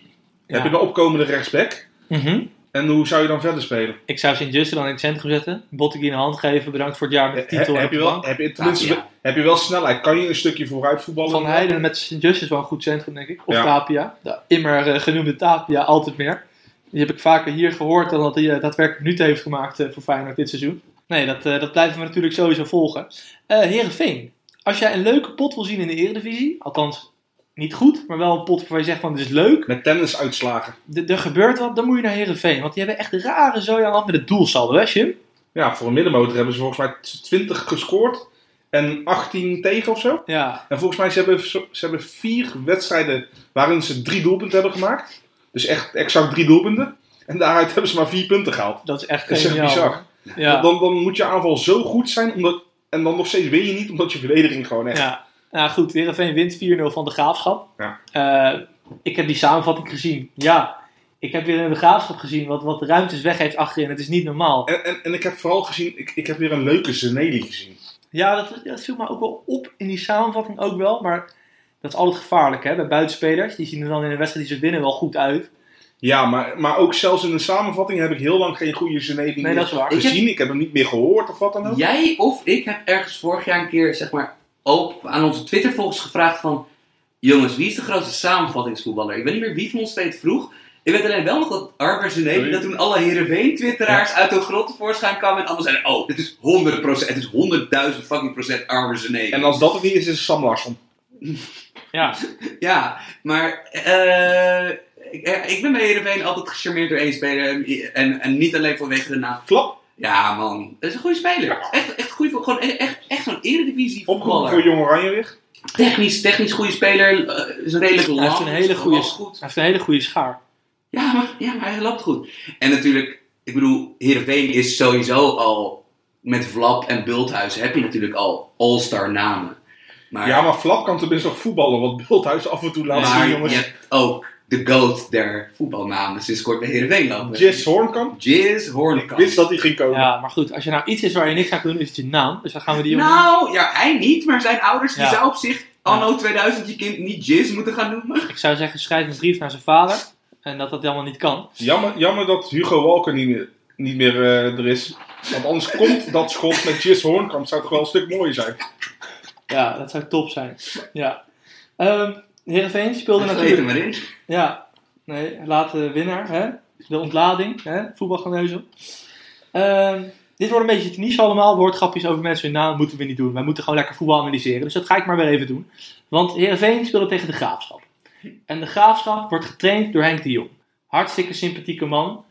Ja. heb je een opkomende rechtsback. Mhm. En hoe zou je dan verder spelen? Ik zou Sint-Juste dan in het centrum zetten. Botteguin in de hand geven. Bedankt voor het jaar met de titel. heb, je wel, heb, je heb je wel snelheid? Kan je een stukje vooruit voetballen? Van Heijden met Sint-Juste is wel een goed centrum, denk ik. Of Ja. Tapia. De immer eh, genoemde Tapia, altijd meer. Die heb ik vaker hier gehoord dan dat hij eh, daadwerkelijk minuten heeft gemaakt voor Feyenoord dit seizoen. Nee, dat, eh, dat blijven we natuurlijk sowieso volgen. Eh Herenveen, als jij een leuke pot wil zien in de Eredivisie, althans niet goed, maar wel een pot waarvan je zegt van dit is leuk, Met tennisuitslagen. er gebeurt wat, dan moet je naar Herenveen. Want die hebben echt rare zooi aan met het doelsaldo, hè Jim? Ja, voor een middenmotor hebben ze volgens mij 20 gescoord. En 18 tegen of zo. Ja, En volgens mij ze hebben ze hebben vier wedstrijden waarin ze drie doelpunten hebben gemaakt. Dus echt exact drie doelpunten. En daaruit hebben ze maar vier punten gehaald. dat is echt Dat is echt bizar. Ja. Dan, dan moet je aanval zo goed zijn. Omdat, en dan nog steeds win je niet, omdat je verdediging gewoon echt... Ja, nou goed, Heerenveen wint 4-0 van de Graafschap. Ja. Eh, ik heb die samenvatting gezien. Ja, ik heb weer de Graafschap gezien wat, wat de ruimtes weg heeft achterin. Het is niet normaal. En, en, en ik heb vooral gezien, ik, ik heb weer een leuke Zeneli gezien. Ja, dat, dat viel me ook wel op in die samenvatting ook wel. Maar dat is altijd gevaarlijk hè, bij buitenspelers. Die zien er dan in een wedstrijd die ze winnen wel goed uit. Ja, maar, maar ook zelfs in de samenvatting heb ik heel lang geen goede Nee, meer waar. gezien. Ik heb hem niet meer gehoord of wat dan ook. Jij of ik heb ergens vorig jaar een keer, zeg maar, ook aan onze Twitter-volgers gevraagd van... Jongens, wie is de grootste samenvattingsvoetballer? Ik weet niet meer wie van ons twee het vroeg. Ik weet alleen wel nog dat Arbers en Sorry. dat toen alle Heerenveen-twitteraars uit de grot tevoorschijn kwamen en allemaal zeiden... Oh, dit is 100%, het is 100.000 fucking procent Arbers en En als dat het niet is, is het Sam Larsson. Ja, <laughs> Ja, maar eh, ik, eh, ik ben bij Heerenveen altijd gecharmeerd door één speler. En, en niet alleen vanwege de naam. Flap, Ja, man. Dat is een goede speler. Echt, echt, goede, gewoon e- echt, echt zo'n eredivisie opgeroepen voetballer. voor Jong Oranje weer. Technisch, technisch goede speler. eh, is redelijk lang. hij heeft een hele goede, hij heeft een hele goede schaar. Ja maar, ja, maar hij loopt goed. En natuurlijk, ik bedoel, Heerenveen is sowieso al... Met Vlap en Bulthuis heb je natuurlijk al all-star namen. Maar, Ja, maar Flap kan tenminste nog voetballen. Wat Bulthuis af en toe laat maar zien, jongens. je hebt ook de GOAT der voetbalnamen sinds kort bij Heerenveen Hoornkamp. Jizz Ik Hornekamp. wist dat hij ging komen. Ja, maar goed, als je nou iets is waar je niks aan kunt doen, is het je naam. Dus dan gaan we die jongen... Nou, ja, hij niet, maar zijn ouders die zou op zich anno 2000 je kind niet Jizz moeten gaan noemen. Ik zou zeggen, schrijf een brief naar zijn vader. En dat dat helemaal niet kan. Jammer, jammer dat Hugo Walker niet meer, niet meer eh, er is. Want anders komt dat schot met Jess Hoornkamp. Zou toch wel een stuk mooier zijn. Ja, dat zou top zijn. Ja. Ehm Heerenveen speelde Sleet natuurlijk... hem erin. Ja, nee, laat de winnaar, hè? de ontlading, hè? voetbalgeneuzel. Ehm dit wordt een beetje niche allemaal, woordgrapjes over mensen hun naam moeten we niet doen. Wij moeten gewoon lekker voetbal analyseren, dus dat ga ik maar weer even doen. Want Heerenveen speelde tegen de Graafschap. En de Graafschap wordt getraind door Henk de Jong. Hartstikke sympathieke man.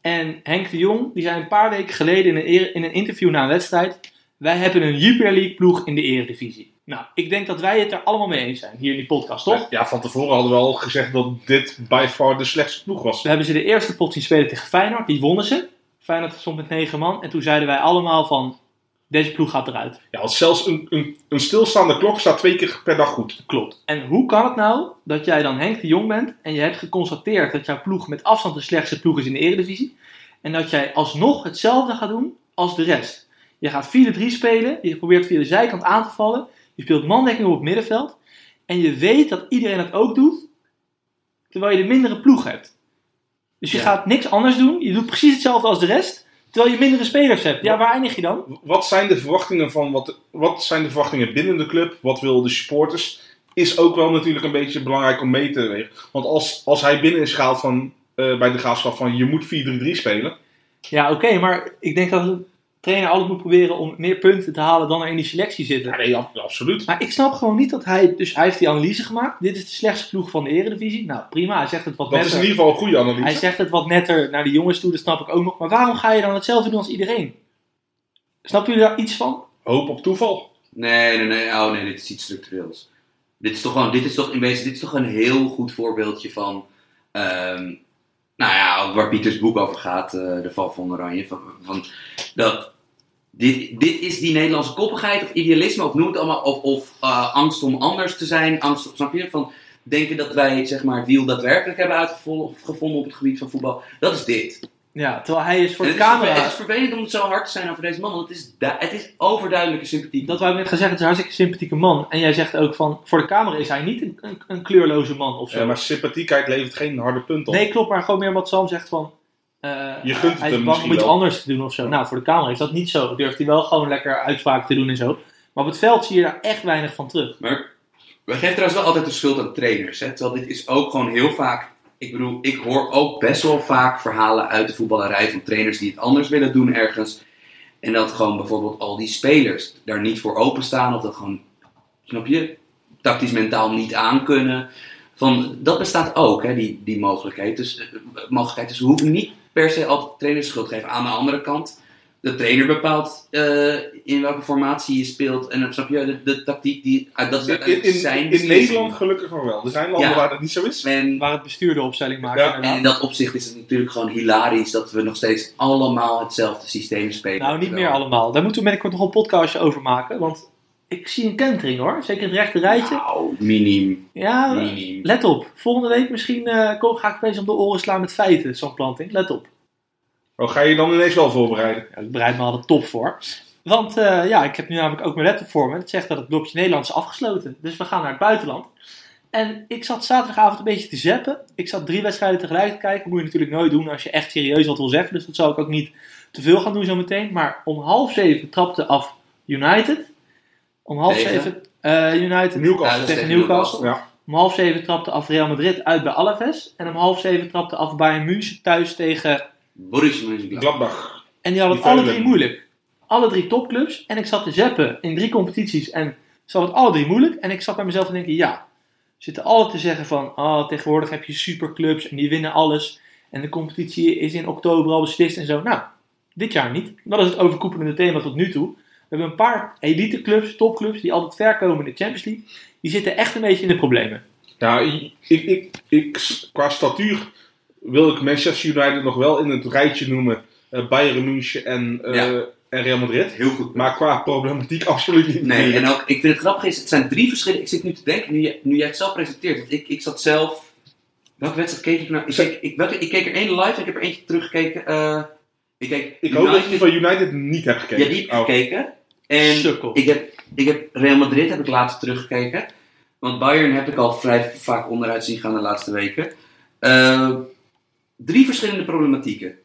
En Henk de Jong, die zei een paar weken geleden in een, in een interview na een wedstrijd... Wij hebben een Jupiler League ploeg in de Eredivisie. Nou, ik denk dat wij het er allemaal mee eens zijn hier in die podcast, toch? Ja, van tevoren hadden we al gezegd dat dit by far de slechtste ploeg was. We hebben ze de eerste pot zien spelen tegen Feyenoord. Die wonnen ze. Feyenoord stond met negen man. En toen zeiden wij allemaal van... Deze ploeg gaat eruit. Ja, want zelfs een, een, een stilstaande klok staat twee keer per dag goed. Klopt. En hoe kan het nou dat jij dan Henk de Jong bent... en je hebt geconstateerd dat jouw ploeg met afstand de slechtste ploeg is in de Eredivisie... en dat jij alsnog hetzelfde gaat doen als de rest. Je gaat 4-3 spelen. Je probeert via de zijkant aan te vallen. Je speelt mandekking op het middenveld. En je weet dat iedereen dat ook doet... terwijl je de mindere ploeg hebt. Dus je Ja. gaat niks anders doen. Je doet precies hetzelfde als de rest... terwijl je mindere spelers hebt. Ja, waar eindig je dan? Wat zijn de verwachtingen van wat, wat zijn de verwachtingen binnen de club? Wat willen de supporters? Is ook wel natuurlijk een beetje belangrijk om mee te wegen. Want als, als hij binnen is gehaald van, eh, bij de graafschap van je moet 4-3-3 spelen. Ja, oké, maar ik denk dat trainer altijd moet proberen om meer punten te halen dan er in die selectie zitten. Ja, nee, absoluut. Maar ik snap gewoon niet dat hij... Dus hij heeft die analyse gemaakt. Dit is de slechtste ploeg van de eredivisie. Nou, prima. Hij zegt het wat Dat is in netter. ieder geval een goede analyse. Hij zegt het wat netter naar de jongens toe. Dat snap ik ook nog. Maar waarom ga je dan hetzelfde doen als iedereen? Snappen jullie daar iets van? Hoop op toeval. Nee, nee, nee. Oh nee, dit is iets structureels. Dit is toch gewoon, dit is toch in wezen, dit is toch een heel goed voorbeeldje van, ehm, nou ja, waar Pieters boek over gaat, eh, de val van Oranje. Van, van, dat, dit, dit is die Nederlandse koppigheid of idealisme, of noem het allemaal, of, of eh, angst om anders te zijn, angst, snap je? Van denken dat wij zeg maar, het wiel daadwerkelijk hebben uitgevonden gevonden op het gebied van voetbal. Dat is dit. Ja, terwijl hij is voor de is camera... het is vervelend om het zo hard te zijn over deze man, want het is, het is overduidelijke sympathie. Dat wou ik net gaan zeggen, het is een hartstikke sympathieke man. En jij zegt ook van, voor de camera is hij niet een, een, een kleurloze man of zo. Ja, maar sympathiekheid levert geen harde punt op. Nee, klopt, maar gewoon meer wat Sam zegt van... eh, Je gunt het hij is hem bang om iets wel. anders te doen of zo. Nou, voor de camera is dat niet zo. Durft hij wel gewoon lekker uitspraken te doen en zo. Maar op het veld zie je daar echt weinig van terug. Maar we geven trouwens wel altijd de schuld aan trainers. Hè? Terwijl dit is ook gewoon heel vaak. Ik bedoel, ik hoor ook best wel vaak verhalen uit de voetballerij van trainers die het anders willen doen ergens. En dat gewoon bijvoorbeeld al die spelers daar niet voor openstaan. Of dat gewoon, snap je, tactisch mentaal niet aankunnen. Van, dat bestaat ook, hè, die, die mogelijkheid. Dus, eh, mogelijkheid. Dus we hoeven niet per se altijd de trainers schuld geven. Aan de andere kant, de trainer bepaalt eh, in welke formatie je speelt. En dan snap je, de, de tactiek, die, dat is In, in, zijn in beslissing. Nederland gelukkig nog wel. Er zijn landen Ja. waar dat niet zo is. En, Waar het bestuur de opstelling maakt. Ja. en in dat opzicht is het natuurlijk gewoon hilarisch dat we nog steeds allemaal hetzelfde systeem spelen. Nou, niet meer allemaal. Daar moeten we binnenkort nog een podcastje over maken. Want ik zie een kentering hoor. Zeker in het rechte rijtje. Nou, minim. Ja, Minim. let op. Volgende week misschien eh, ga ik opeens om de oren slaan met feiten. Zo'n planting. Let op. Oh, ga je dan ineens wel voorbereiden? Ja, ik bereid me al de top voor. Want eh, ja, ik heb nu namelijk ook mijn laptop voor me. Het zegt dat het blokje Nederland is afgesloten. Dus we gaan naar het buitenland. En ik zat zaterdagavond een beetje te zappen. Ik zat drie wedstrijden tegelijk te kijken. moet je natuurlijk nooit doen als je echt serieus wat wil zeggen. Dus dat zou ik ook niet te veel gaan doen zometeen. Maar om half zeven trapte af United. Om half Tegen? zeven eh, United Newcastle. Ja, tegen Newcastle. Ja. Om half zeven trapte af Real Madrid uit bij Alaves. En om half zeven trapte af Bayern München thuis tegen Borussia Mönchengladbach. Gladbach. en die hadden het alle drie moeilijk. Alle drie topclubs. En ik zat te zappen in drie competities. En ze hadden het alle drie moeilijk. En ik zat bij mezelf te denken, ja. Ze zitten alle te zeggen van, oh, tegenwoordig heb je superclubs en die winnen alles. En de competitie is in oktober al beslist en zo. Nou, dit jaar niet. Dat is het overkoepelende thema tot nu toe. We hebben een paar eliteclubs, topclubs, die altijd ver komen in de Champions League. Die zitten echt een beetje in de problemen. Ja, ik, ik, ik, ik- qua statuur wil ik Manchester United nog wel in het rijtje noemen. eh, Bayern München en, eh, Ja. en Real Madrid. Heel goed. Maar qua problematiek <laughs> absoluut niet. Nee, en ook, ik vind het grappig is, het zijn drie verschillende. Ik zit nu te denken, nu, jij- nu jij het zelf presenteert. Want ik, ik zat zelf. Welke wedstrijd keek ik naar? Ik keek, ik, welke, ik keek er één live en ik heb er eentje teruggekeken. eh ik keek Ik hoop dat je van United niet hebt gekeken. Ja, die heb ik Oh. gekeken. En Sukkel. ik heb, ik heb Real Madrid heb ik later teruggekeken. Want Bayern heb ik al vrij vaak onderuit zien gaan de laatste weken. Eh, drie verschillende problematieken.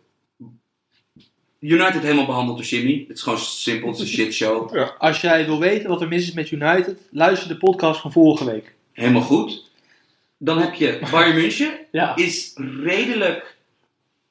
United helemaal behandeld door Jimmy. Het is gewoon simpel, het is een shitshow. <laughs> Als jij wil weten wat er mis is met United, luister de podcast van vorige week. Helemaal goed. Dan heb je Bayern <laughs> München. Ja. Is redelijk...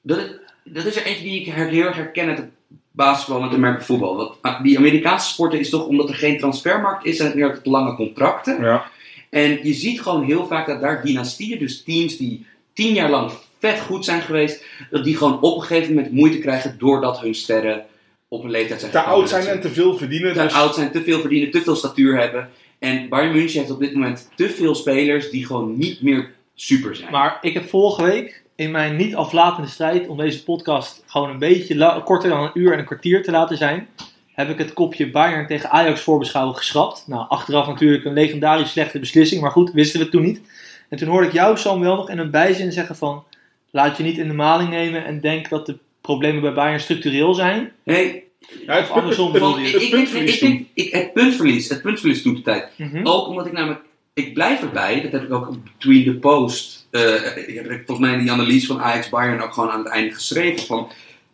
Dat, is- dat is er eentje die ik heel erg herken uit het basketbal en het American voetbal. Want ah, die Amerikaanse sporten is toch, omdat er geen transfermarkt is, zijn het lange contracten. Ja. En je ziet gewoon heel vaak dat daar dynastieën, dus teams die tien jaar lang vet goed zijn geweest, dat die gewoon op een gegeven moment moeite krijgen doordat hun sterren op een leeftijd zijn Te oud zijn en te veel verdienen. te dus- oud zijn, te veel verdienen, te veel statuur hebben. En Bayern München heeft op dit moment te veel spelers die gewoon niet meer super zijn. Maar ik heb vorige week in mijn niet aflatende strijd om deze podcast gewoon een beetje korter dan een uur en een kwartier te laten zijn, heb ik het kopje Bayern tegen Ajax voorbeschouwen geschrapt. Nou, achteraf natuurlijk een legendarisch slechte beslissing, maar goed, wisten we het toen niet. En toen hoorde ik jou, Sam, wel nog in een bijzin zeggen van, laat je niet in de maling nemen en denk dat de problemen bij Bayern structureel zijn. nee, Ja, het, Of andersom het- bedoel van, het- puntverlies ik, ik, ik- het puntverlies, het puntverlies toen de tijd. Mhm. Ook omdat ik namelijk, ik blijf erbij, dat heb ik ook Between the Post, eh, ik heb volgens mij in die analyse van Ajax Bayern ook gewoon aan het einde geschreven van,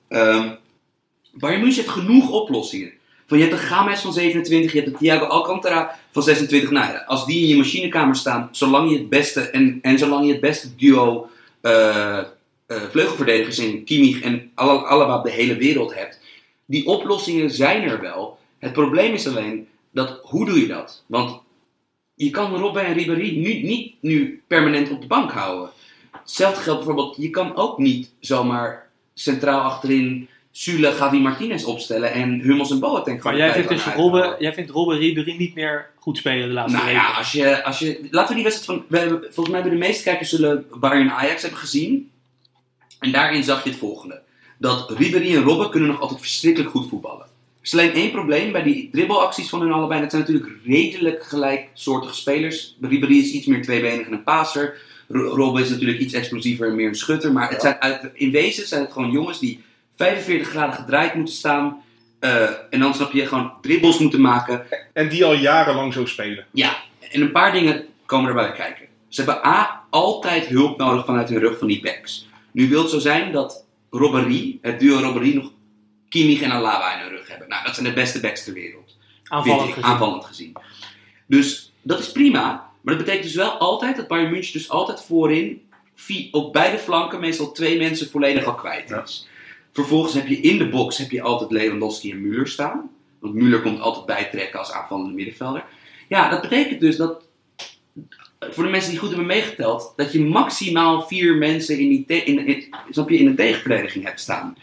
ehm Bayern München heeft genoeg oplossingen. Van, je hebt een Games van 27, je hebt een Thiago Alcantara van 26. Nou ja, als die in je machinekamer staan, zolang je het beste, en, en zolang je het beste duo eh, eh, vleugelverdedigers in Kimmich en Al- Alaba de hele wereld hebt, die oplossingen zijn er wel. Het probleem is alleen, dat, hoe doe je dat? Want je kan Robben en Ribéry nu, niet nu permanent op de bank houden. Hetzelfde geldt bijvoorbeeld, je kan ook niet zomaar centraal achterin Sule, Gavi Martinez opstellen en Hummels en Boateng Maar gewoon jij vindt, dus Robben, jij vindt Robben Ribéry niet meer goed spelen de laatste Nou weken? ja, als je, als je, laten we die wedstrijd van. We hebben, volgens mij hebben de meeste kijkers zullen Bayern Ajax hebben gezien. En daarin zag je het volgende: dat Ribéry en Robben kunnen nog altijd verschrikkelijk goed voetballen. Er is alleen één probleem bij die dribbelacties van hun allebei. Dat zijn natuurlijk redelijk gelijksoortige spelers. Ribéry is iets meer tweebenig en een passer. Ro- Rob is natuurlijk iets explosiever en meer een schutter. Maar het Ja. zijn uit, in wezen zijn het gewoon jongens die 45 graden gedraaid moeten staan. eh, en dan snap je gewoon dribbles moeten maken. En die al jarenlang zo spelen. Ja, en een paar dingen komen erbij kijken. Ze hebben A, altijd hulp nodig vanuit hun rug van die backs. Nu wil het zo zijn dat Robbery, het duo Robbery, nog Kimmich en Alaba in hun rug hebben. Nou, dat zijn de beste backs ter wereld. Aanvallend vind ik, gezien. aanvallend gezien. Dus dat is prima. Maar dat betekent dus wel altijd dat Bayern München dus altijd voorin op beide flanken meestal twee mensen volledig al kwijt is. Vervolgens heb je in de box heb je altijd Lewandowski en Müller staan. Want Müller komt altijd bijtrekken als aanvallende middenvelder. Ja, dat betekent dus dat voor de mensen die goed hebben meegeteld, dat je maximaal vier mensen in, die te- in, in, snap je, in een tegenverdediging hebt staan.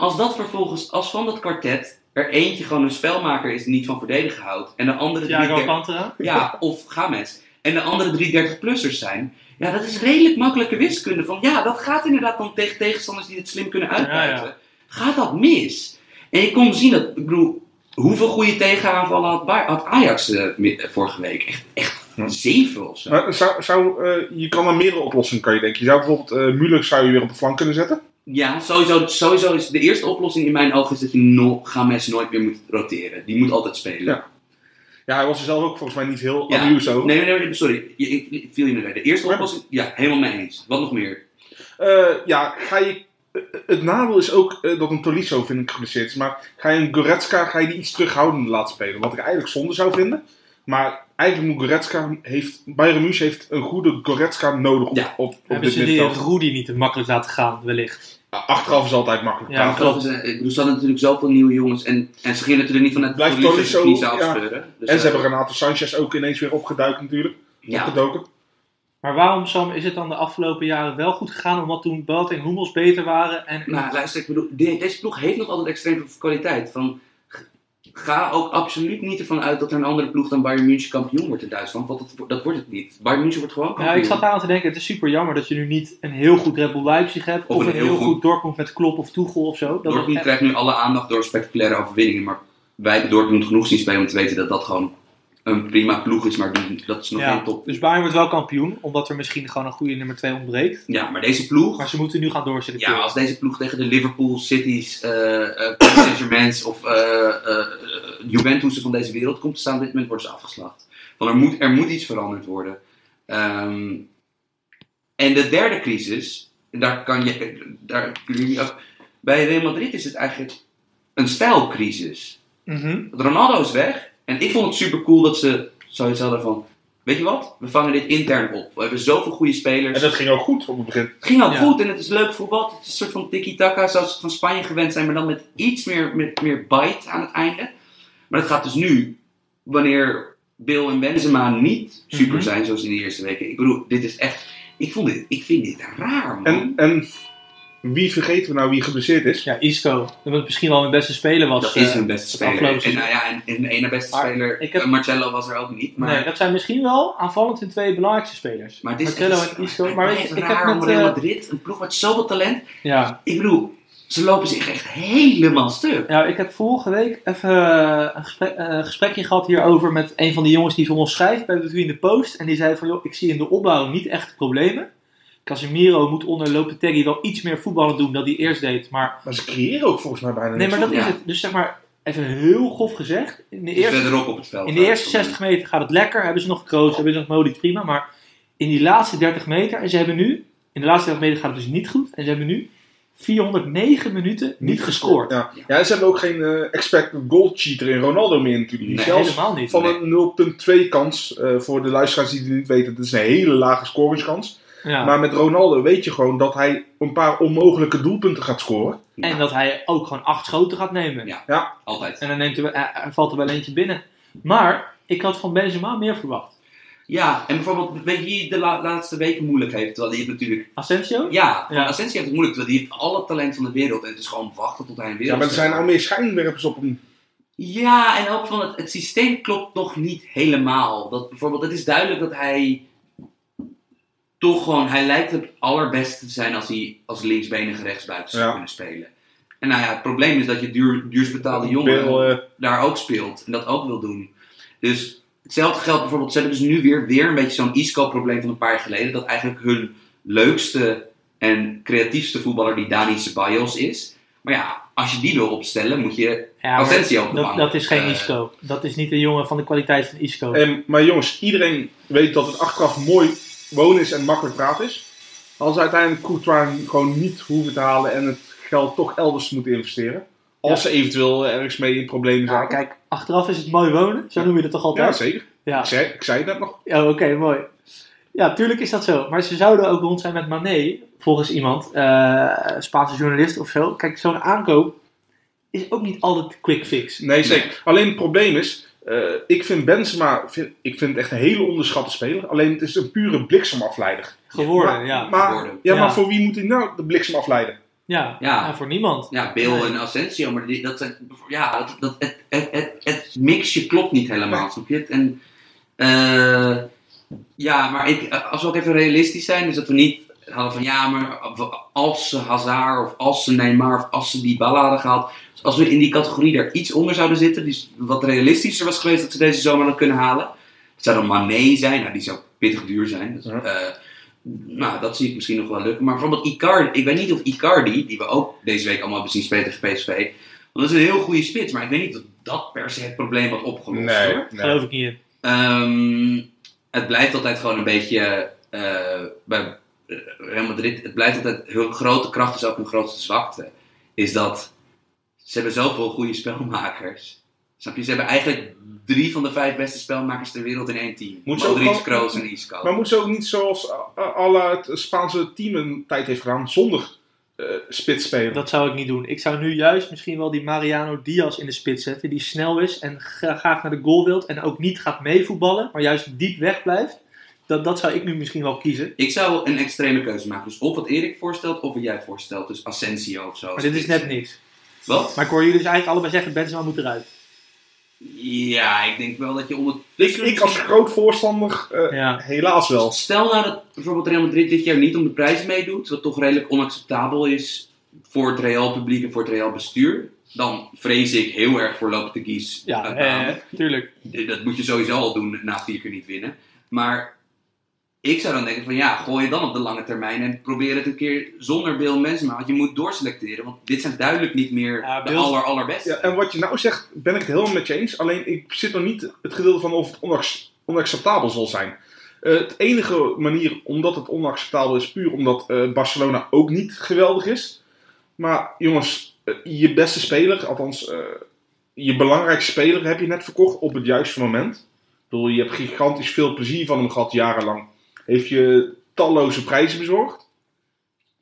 Als dat vervolgens, als van dat kwartet er eentje gewoon een spelmaker is die niet van verdedigen houdt, en de andere drie Thiago Alcantara. ja, of Games, en de andere drie 30-plussers zijn, ja, dat is redelijk makkelijke wiskunde. Van ja, dat gaat inderdaad dan tegen tegenstanders die het slim kunnen uitbuiten. Ja, Gaat dat mis? En je kon zien dat, ik bedoel, hoeveel goede tegenaanvallen had, had Ajax eh, eh, vorige week? Echt, echt Ja. zeven of zo. Maar zou, zou, eh, je kan aan meerdere oplossingen kan je denken. Je zou bijvoorbeeld eh Müller zou je weer op de flank kunnen zetten. Ja, sowieso, sowieso is de eerste oplossing in mijn ogen is dat je no, Games nooit meer moet roteren. Die moet altijd spelen. Ja. Ja, hij was er zelf ook volgens mij niet heel Ja. over. Nee, nee, nee, sorry. Je, ik, viel je mee. De eerste Ja. oplossing, ja, helemaal mee eens. Wat nog meer? Eh, ja, ga je... Het nadeel is ook eh, dat een Tolisso vind ik geblesseerd is. Maar ga je een Goretzka ga je die iets terughoudender laten spelen. Wat ik eigenlijk zonde zou vinden. Maar eigenlijk moet Goretzka... Heeft, Bayern München heeft een goede Goretzka nodig op, Ja. op, op Hebben dit ze die middenveld. Rudy niet te makkelijk laten gaan, wellicht. Achteraf is altijd makkelijk Ja. Dat is, eh, Er zaten natuurlijk zoveel nieuwe jongens en, en ze gingen natuurlijk niet vanuit Blijft kniezen ja. afscheuren. Dus, En ze eh, hebben Renato Sanchez ook ineens weer opgeduikt natuurlijk. ja, Opgedoken. Maar waarom, Sam, is het dan de afgelopen jaren wel goed gegaan? Omdat toen Boat en Hummels beter waren. En, nou luister, ik bedoel, de- deze ploeg heeft nog altijd extreem veel kwaliteit. Van, ga ook absoluut niet ervan uit dat er een andere ploeg dan Bayern München kampioen wordt in Duitsland, want dat, dat wordt het niet. Bayern München wordt gewoon kampioen. ja, ik zat daar aan te denken, het is super jammer dat je nu niet een heel goed Red Bull Leipzig hebt. Of, een heel goed, Dortmund met Klopp of Tuchel of zo. Dat Dortmund echt- krijgt nu alle aandacht door spectaculaire overwinningen, maar wij hebben Dortmund genoeg zien spelen om te weten dat dat gewoon een prima ploeg is, maar die- dat is nog Ja, geen top. Dus Bayern wordt wel kampioen, omdat er misschien gewoon een goede nummer 2 ontbreekt. Ja, maar deze ploeg, Maar ze moeten nu gaan doorzetten. Ja, als deze ploeg tegen de Liverpool, Cities, Paris <coughs> Saint-Germain's of eh eh, Juventus van deze wereld komt te staan, op dit moment worden ze afgeslacht. Want er moet, er moet iets veranderd worden. Ehm, en de derde crisis, daar kan je, daar kun je ook, bij Real Madrid is het eigenlijk een stijlcrisis. Mhm. Ronaldo is weg en ik vond het super cool dat ze zoiets hadden van, weet je wat, we vangen dit intern op. We hebben zoveel goede spelers. En dat ging ook goed op het begin. Het ging ook Ja. goed en het is leuk voetbal. Het is een soort van tiki-taka zoals we het van Spanje gewend zijn, maar dan met iets meer, met meer bite aan het einde. Maar dat gaat dus nu, wanneer Bill en Benzema niet super Mhm. zijn zoals in de eerste weken. Ik bedoel, dit is echt, ik, vond dit, ik vind dit raar man. En, en wie vergeten we nou wie geblesseerd is? Ja, Isco. Dat misschien wel hun beste speler was. dat is eh, hun beste het speler. En, nou ja, en, en de ene beste Maar speler, ik heb- eh, Marcello was er ook niet. Maar, Nee, dat zijn misschien wel aanvallend hun twee belangrijkste spelers. maar het is, Marcelo het is- en Isco. Maar weet je, ik heb met... Real eh, Madrid, een ploeg met zoveel talent. ja, Ik bedoel, ze lopen zich echt helemaal stuk. Ja, ik heb vorige week even eh, een gesprek, eh, een gesprekje gehad hierover met een van de jongens die voor ons schrijft bij Between the Post. En die zei van, joh, ik zie in de opbouw niet echt problemen. Casemiro moet onder Lopetegui wel iets meer voetballen doen dan hij eerst deed. Maar, Maar ze creëren ook volgens mij bijna nee, maar dat Ja. is het. Dus zeg maar, even heel grof gezegd. In de eerste, verderop op het veld. in de eerste 60 meter gaat het lekker. Hebben ze nog Kroos, hebben ze nog Modric, prima. Maar in die laatste 30 meter, en ze hebben nu, in de laatste 30 meter gaat het dus niet goed. En ze hebben nu 409 minuten niet gescoord. Ja. ja, en ze hebben ook geen eh, expected goal cheater in Ronaldo meer natuurlijk. Nee, Zelfs helemaal niet. van nee. een 0,2 kans, eh, voor de luisteraars die het niet weten, dat is een hele lage scoringskans. Ja. Maar met Ronaldo weet je gewoon dat hij een paar onmogelijke doelpunten gaat scoren. En dat hij ook gewoon acht schoten gaat nemen. Ja. Altijd. En dan neemt er, eh, er valt er wel eentje binnen. Maar ik had van Benzema meer verwacht. Ja, en bijvoorbeeld, weet je wie de la- laatste weken moeilijk heeft? Terwijl hij het natuurlijk... Asensio? Ja, Ja. Asensio heeft het moeilijk, terwijl hij heeft alle talent van de wereld. En het is gewoon wachten tot hij een wereld Ja, maar er zijn al meer schijnwerpers op hem. Ja, en ook van het, het systeem klopt nog niet helemaal. Dat bijvoorbeeld, het is duidelijk dat hij toch gewoon, hij lijkt het allerbeste te zijn als hij als linksbenige rechtsbuiten zou Ja. kunnen spelen. En nou ja, het probleem is dat je duur, duurs betaalde jongen eh, daar ook speelt en dat ook wil doen. Dus hetzelfde geldt bijvoorbeeld, ze hebben dus nu weer, weer een beetje zo'n Isco-probleem van een paar jaar geleden. Dat eigenlijk hun leukste en creatiefste voetballer die Dani Ceballos is. Maar ja, als je die wil opstellen, moet je Ja, Asensio op de dat, bank. dat is geen Eh, Isco. Dat is niet een jongen van de kwaliteit van Isco. En, maar jongens, iedereen weet dat het achteraf mooi wonen is en makkelijk praten is. Als ze uiteindelijk Courtois gewoon niet hoeven te halen en het geld toch elders moeten investeren. Als ze eventueel ergens mee in problemen Ja, zijn. kijk, achteraf is het mooi wonen. Zo noem je dat toch Ja, altijd? zeker. Ja, Ik, zei, ik zei het net nog. Ja, oké, mooi. Ja, tuurlijk is dat zo. Maar ze zouden ook rond zijn met Mané, volgens iemand, eh Spaanse journalist of zo. Kijk, zo'n aankoop is ook niet altijd quick fix. Nee, zeker. Alleen het probleem is, eh, ik vind Benzema, vind, ik vind het echt een hele onderschatte speler. Alleen het is een pure bliksemafleider. Geworden, maar, ja. Maar, Geworden. Ja, Ja. maar voor wie moet hij nou de bliksem afleiden? ja. Voor niemand. Ja, Bill Nee. en Asensio, maar die, dat zijn, ja, dat, dat, het, het, het, het mixje klopt niet helemaal, snap je het? En, eh, ja, maar ik, als we ook even realistisch zijn, dus dat we niet hadden van, ja, maar als ze Hazard of als ze Neymar of als ze Dybala hadden gehaald, dus als we in die categorie daar iets onder zouden zitten, dus wat realistischer was geweest dat ze deze zomer hadden kunnen halen, het zou dan Mané zijn, nou die zou pittig duur zijn, dus, Ja. eh, nou, dat zie ik misschien nog wel lukken. Maar bijvoorbeeld Icardi, ik weet niet of Icardi, die we ook deze week allemaal hebben zien spelen tegen PSV, want dat is een heel goede spits, maar ik weet niet of dat per se het probleem had opgelost. hoor. Geloof ik niet. Ehm, het blijft altijd gewoon een beetje eh, bij Real Madrid, het blijft altijd hun grote kracht is ook hun grootste zwakte. Is dat ze hebben zoveel goede spelmakers. Snap je? Ze hebben eigenlijk drie van de vijf beste spelmakers ter wereld in één team. Moet ze ook Modric, Kroos en Isco. Maar moet ze ook niet zoals uh, alle het Spaanse team een tijd heeft gedaan, zonder eh spits spelen? Dat zou ik niet doen. Ik zou nu juist misschien wel die Mariano Diaz in de spits zetten. Die snel is en gra- graag naar de goal wilt. En ook niet gaat meevoetballen, maar juist diep weg blijft. Dat, dat zou ik nu misschien wel kiezen. Ik zou een extreme keuze maken. Dus of wat Erik voorstelt, of wat jij voorstelt. Dus Asensio of zo. Maar dit is net niks. Wat? Maar ik hoor jullie dus eigenlijk allebei zeggen, Benzema moet eruit. Ja, ik denk wel dat je onder... ik, ik als groot voorstander, eh, Ja. helaas wel. Stel nou dat bijvoorbeeld Real Madrid dit jaar niet om de prijs meedoet, wat toch redelijk onacceptabel is voor het Real publiek en voor het Real bestuur. Dan vrees ik heel erg voor Lopetegis. Ja, uh, eh, tuurlijk. Dat moet je sowieso al doen na vier keer niet winnen. Maar ik zou dan denken van ja, gooi je dan op de lange termijn en probeer het een keer zonder Bill Benzema. Want je moet doorselecteren, want dit zijn duidelijk niet meer Ja, de Bill- aller, allerbeste. Ja, en wat je nou zegt, ben ik het helemaal met je eens. Alleen ik zit nog niet het gedeelte van of het onac- onacceptabel zal zijn. Eh, het enige manier omdat het onacceptabel is, puur omdat eh, Barcelona ook niet geweldig is. Maar jongens, eh, je beste speler, althans eh, je belangrijkste speler, heb je net verkocht op het juiste moment. Ik bedoel, je hebt gigantisch veel plezier van hem gehad jarenlang. Heeft je talloze prijzen bezorgd.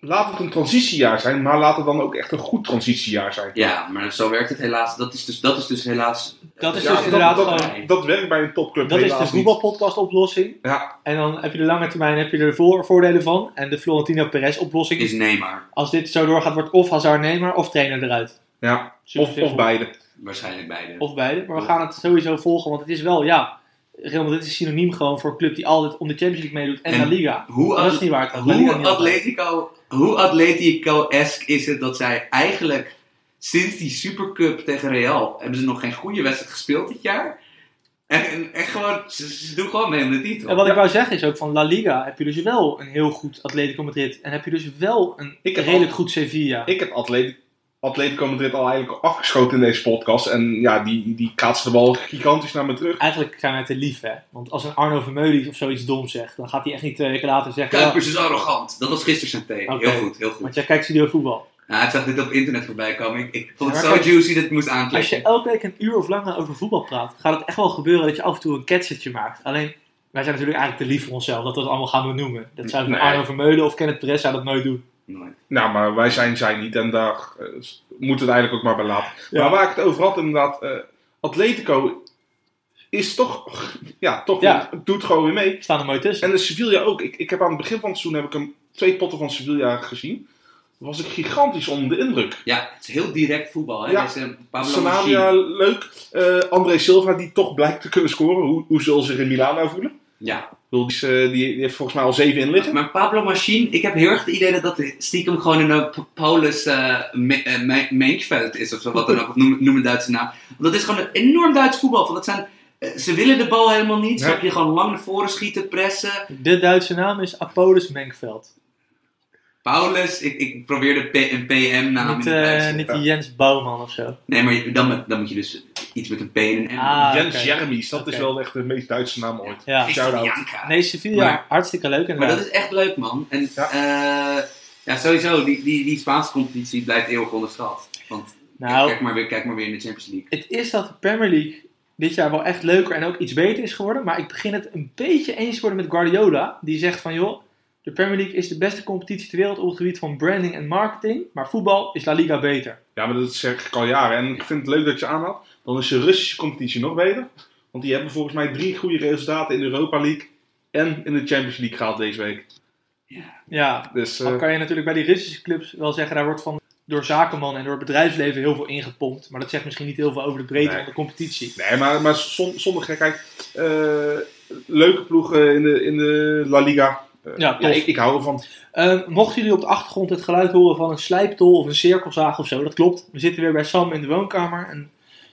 Laat het een transitiejaar zijn, maar laat het dan ook echt een goed transitiejaar zijn. Ja, maar zo werkt het helaas. Dat is dus, dat is dus helaas. Dat is Ja, dus inderdaad dat, gewoon... dat, dat werkt bij een topclub Dat is de helaas niet. voetbalpodcast oplossing. Ja, En dan heb je de lange termijn heb je er voor, voordelen van. En de Florentino Perez oplossing Is Neymar. Als dit zo doorgaat, wordt of Hazard Neymar of trainer eruit. ja. Of, of beide. Waarschijnlijk beide. Of beide. Maar we gaan het sowieso volgen, want het is wel, ja... Real Madrid is synoniem gewoon voor een club die altijd om de Champions League meedoet en, En La Liga. Hoe, dat is niet waar. hoe niet. Atletico, hoe Atletico-esque is het dat zij eigenlijk sinds die Supercup tegen Real hebben ze nog geen goede wedstrijd gespeeld dit jaar? En, en echt gewoon, ze, ze doen gewoon mee om de titel. En wat ik wou zeggen is ook van La Liga heb je dus wel een heel goed Atletico Madrid. En heb je dus wel een Ik redelijk al- goed Sevilla. Ik heb Atletico, Atletico Madrid al eigenlijk afgeschoten in deze podcast. En ja, die, die kaatst de bal gigantisch naar me terug. Eigenlijk zijn wij te lief, hè. Want als een Arno Vermeulen of zoiets dom zegt, dan gaat hij echt niet twee weken later zeggen... Ja, Kuipers is arrogant. Dat was gisteren zijn thema. Oké. Heel goed, heel goed. want jij kijkt studio voetbal. Nou, ik zag dit op internet voorbij komen. Ik, ik vond het Ja, zo juicy dat ik moest Als je aanklikken. elke week een uur of langer over voetbal praat, gaat het echt wel gebeuren dat je af en toe een ketsertje maakt. Alleen, wij zijn natuurlijk eigenlijk te lief voor onszelf dat we het allemaal gaan benoemen. Dat zou Nee. Arno Vermeulen of Kenneth Perez zou dat nooit doen. Nou, maar wij zijn zij niet. En daar eh, moeten we het eigenlijk ook maar bij laten. Ja. Maar waar ik het over had, inderdaad. eh, Atletico is toch... <laughs> Ja, toch Ja. doet gewoon weer mee. Staan er mooi tussen. En de Sevilla ook. Ik, ik heb aan het begin van het seizoen heb ik hem twee potten van Sevilla gezien. Was ik gigantisch onder de indruk. Ja, het is heel direct voetbal. Hè? Ja. Deze leuk. Eh, André Silva, die toch blijkt te kunnen scoren. Hoe, hoe zullen ze zich in Milano voelen? Ja, Ik bedoel, Die, is, eh, die, die heeft volgens mij al zeven in liggen. Maar Pablo Machine, ik heb heel erg het idee dat dat stiekem gewoon een uh, Paulus uh, Menkveld is of zo, wat dan ook, of noem, noem een Duitse naam. Want dat is gewoon een enorm Duits voetbal. Want dat zijn Eh, Ze willen de bal helemaal niet. Nee. Snap je? Gewoon lang naar voren schieten, pressen. De Duitse naam is Apollos Menkveld. Paulus, ik, ik probeer de P- een PM-naam niet, in de eh, Duits. niet die Jens Bouwman of zo. Nee, maar dan, moet- dan moet je dus iets met een P en. Ah, Jens. Jeremy's, dat is wel echt de meest Duitse naam ooit. Ja. Shout-out. Nee, Sevilla, Maar- hartstikke leuk Maar dat is echt leuk, man. En Ja. ja, ja sowieso, die, die, die Spaanse competitie blijft eeuwig onderschat. Want Nou, kijk, maar weer, kijk maar weer in de Champions League. het is dat de Premier League dit jaar wel echt leuker en ook iets beter is geworden. Maar ik begin het een beetje eens te worden met Guardiola. Die zegt van, joh, de Premier League is de beste competitie ter wereld op het gebied van branding en marketing. Maar voetbal is La Liga beter. Ja, maar dat zeg ik al jaren. En ik vind het leuk dat je aanhaalt. Dan is de Russische competitie nog beter. Want die hebben volgens mij drie goede resultaten in de Europa League en in de Champions League gehaald deze week. Ja, Dus eh, dan kan je natuurlijk bij die Russische clubs wel zeggen, daar wordt van door zakenman en door het bedrijfsleven heel veel ingepompt. Maar dat zegt misschien niet heel veel over de breedte Nee. van de competitie. nee, maar, maar zon- zonder gekheid. eh, leuke ploegen in de, in de La Liga. Eh, Ja, tof. ik, ik hou ervan. Ehm, mochten jullie op de achtergrond het geluid horen van een slijptol of een cirkelzaag of zo, dat klopt. We zitten weer bij Sam in de woonkamer. En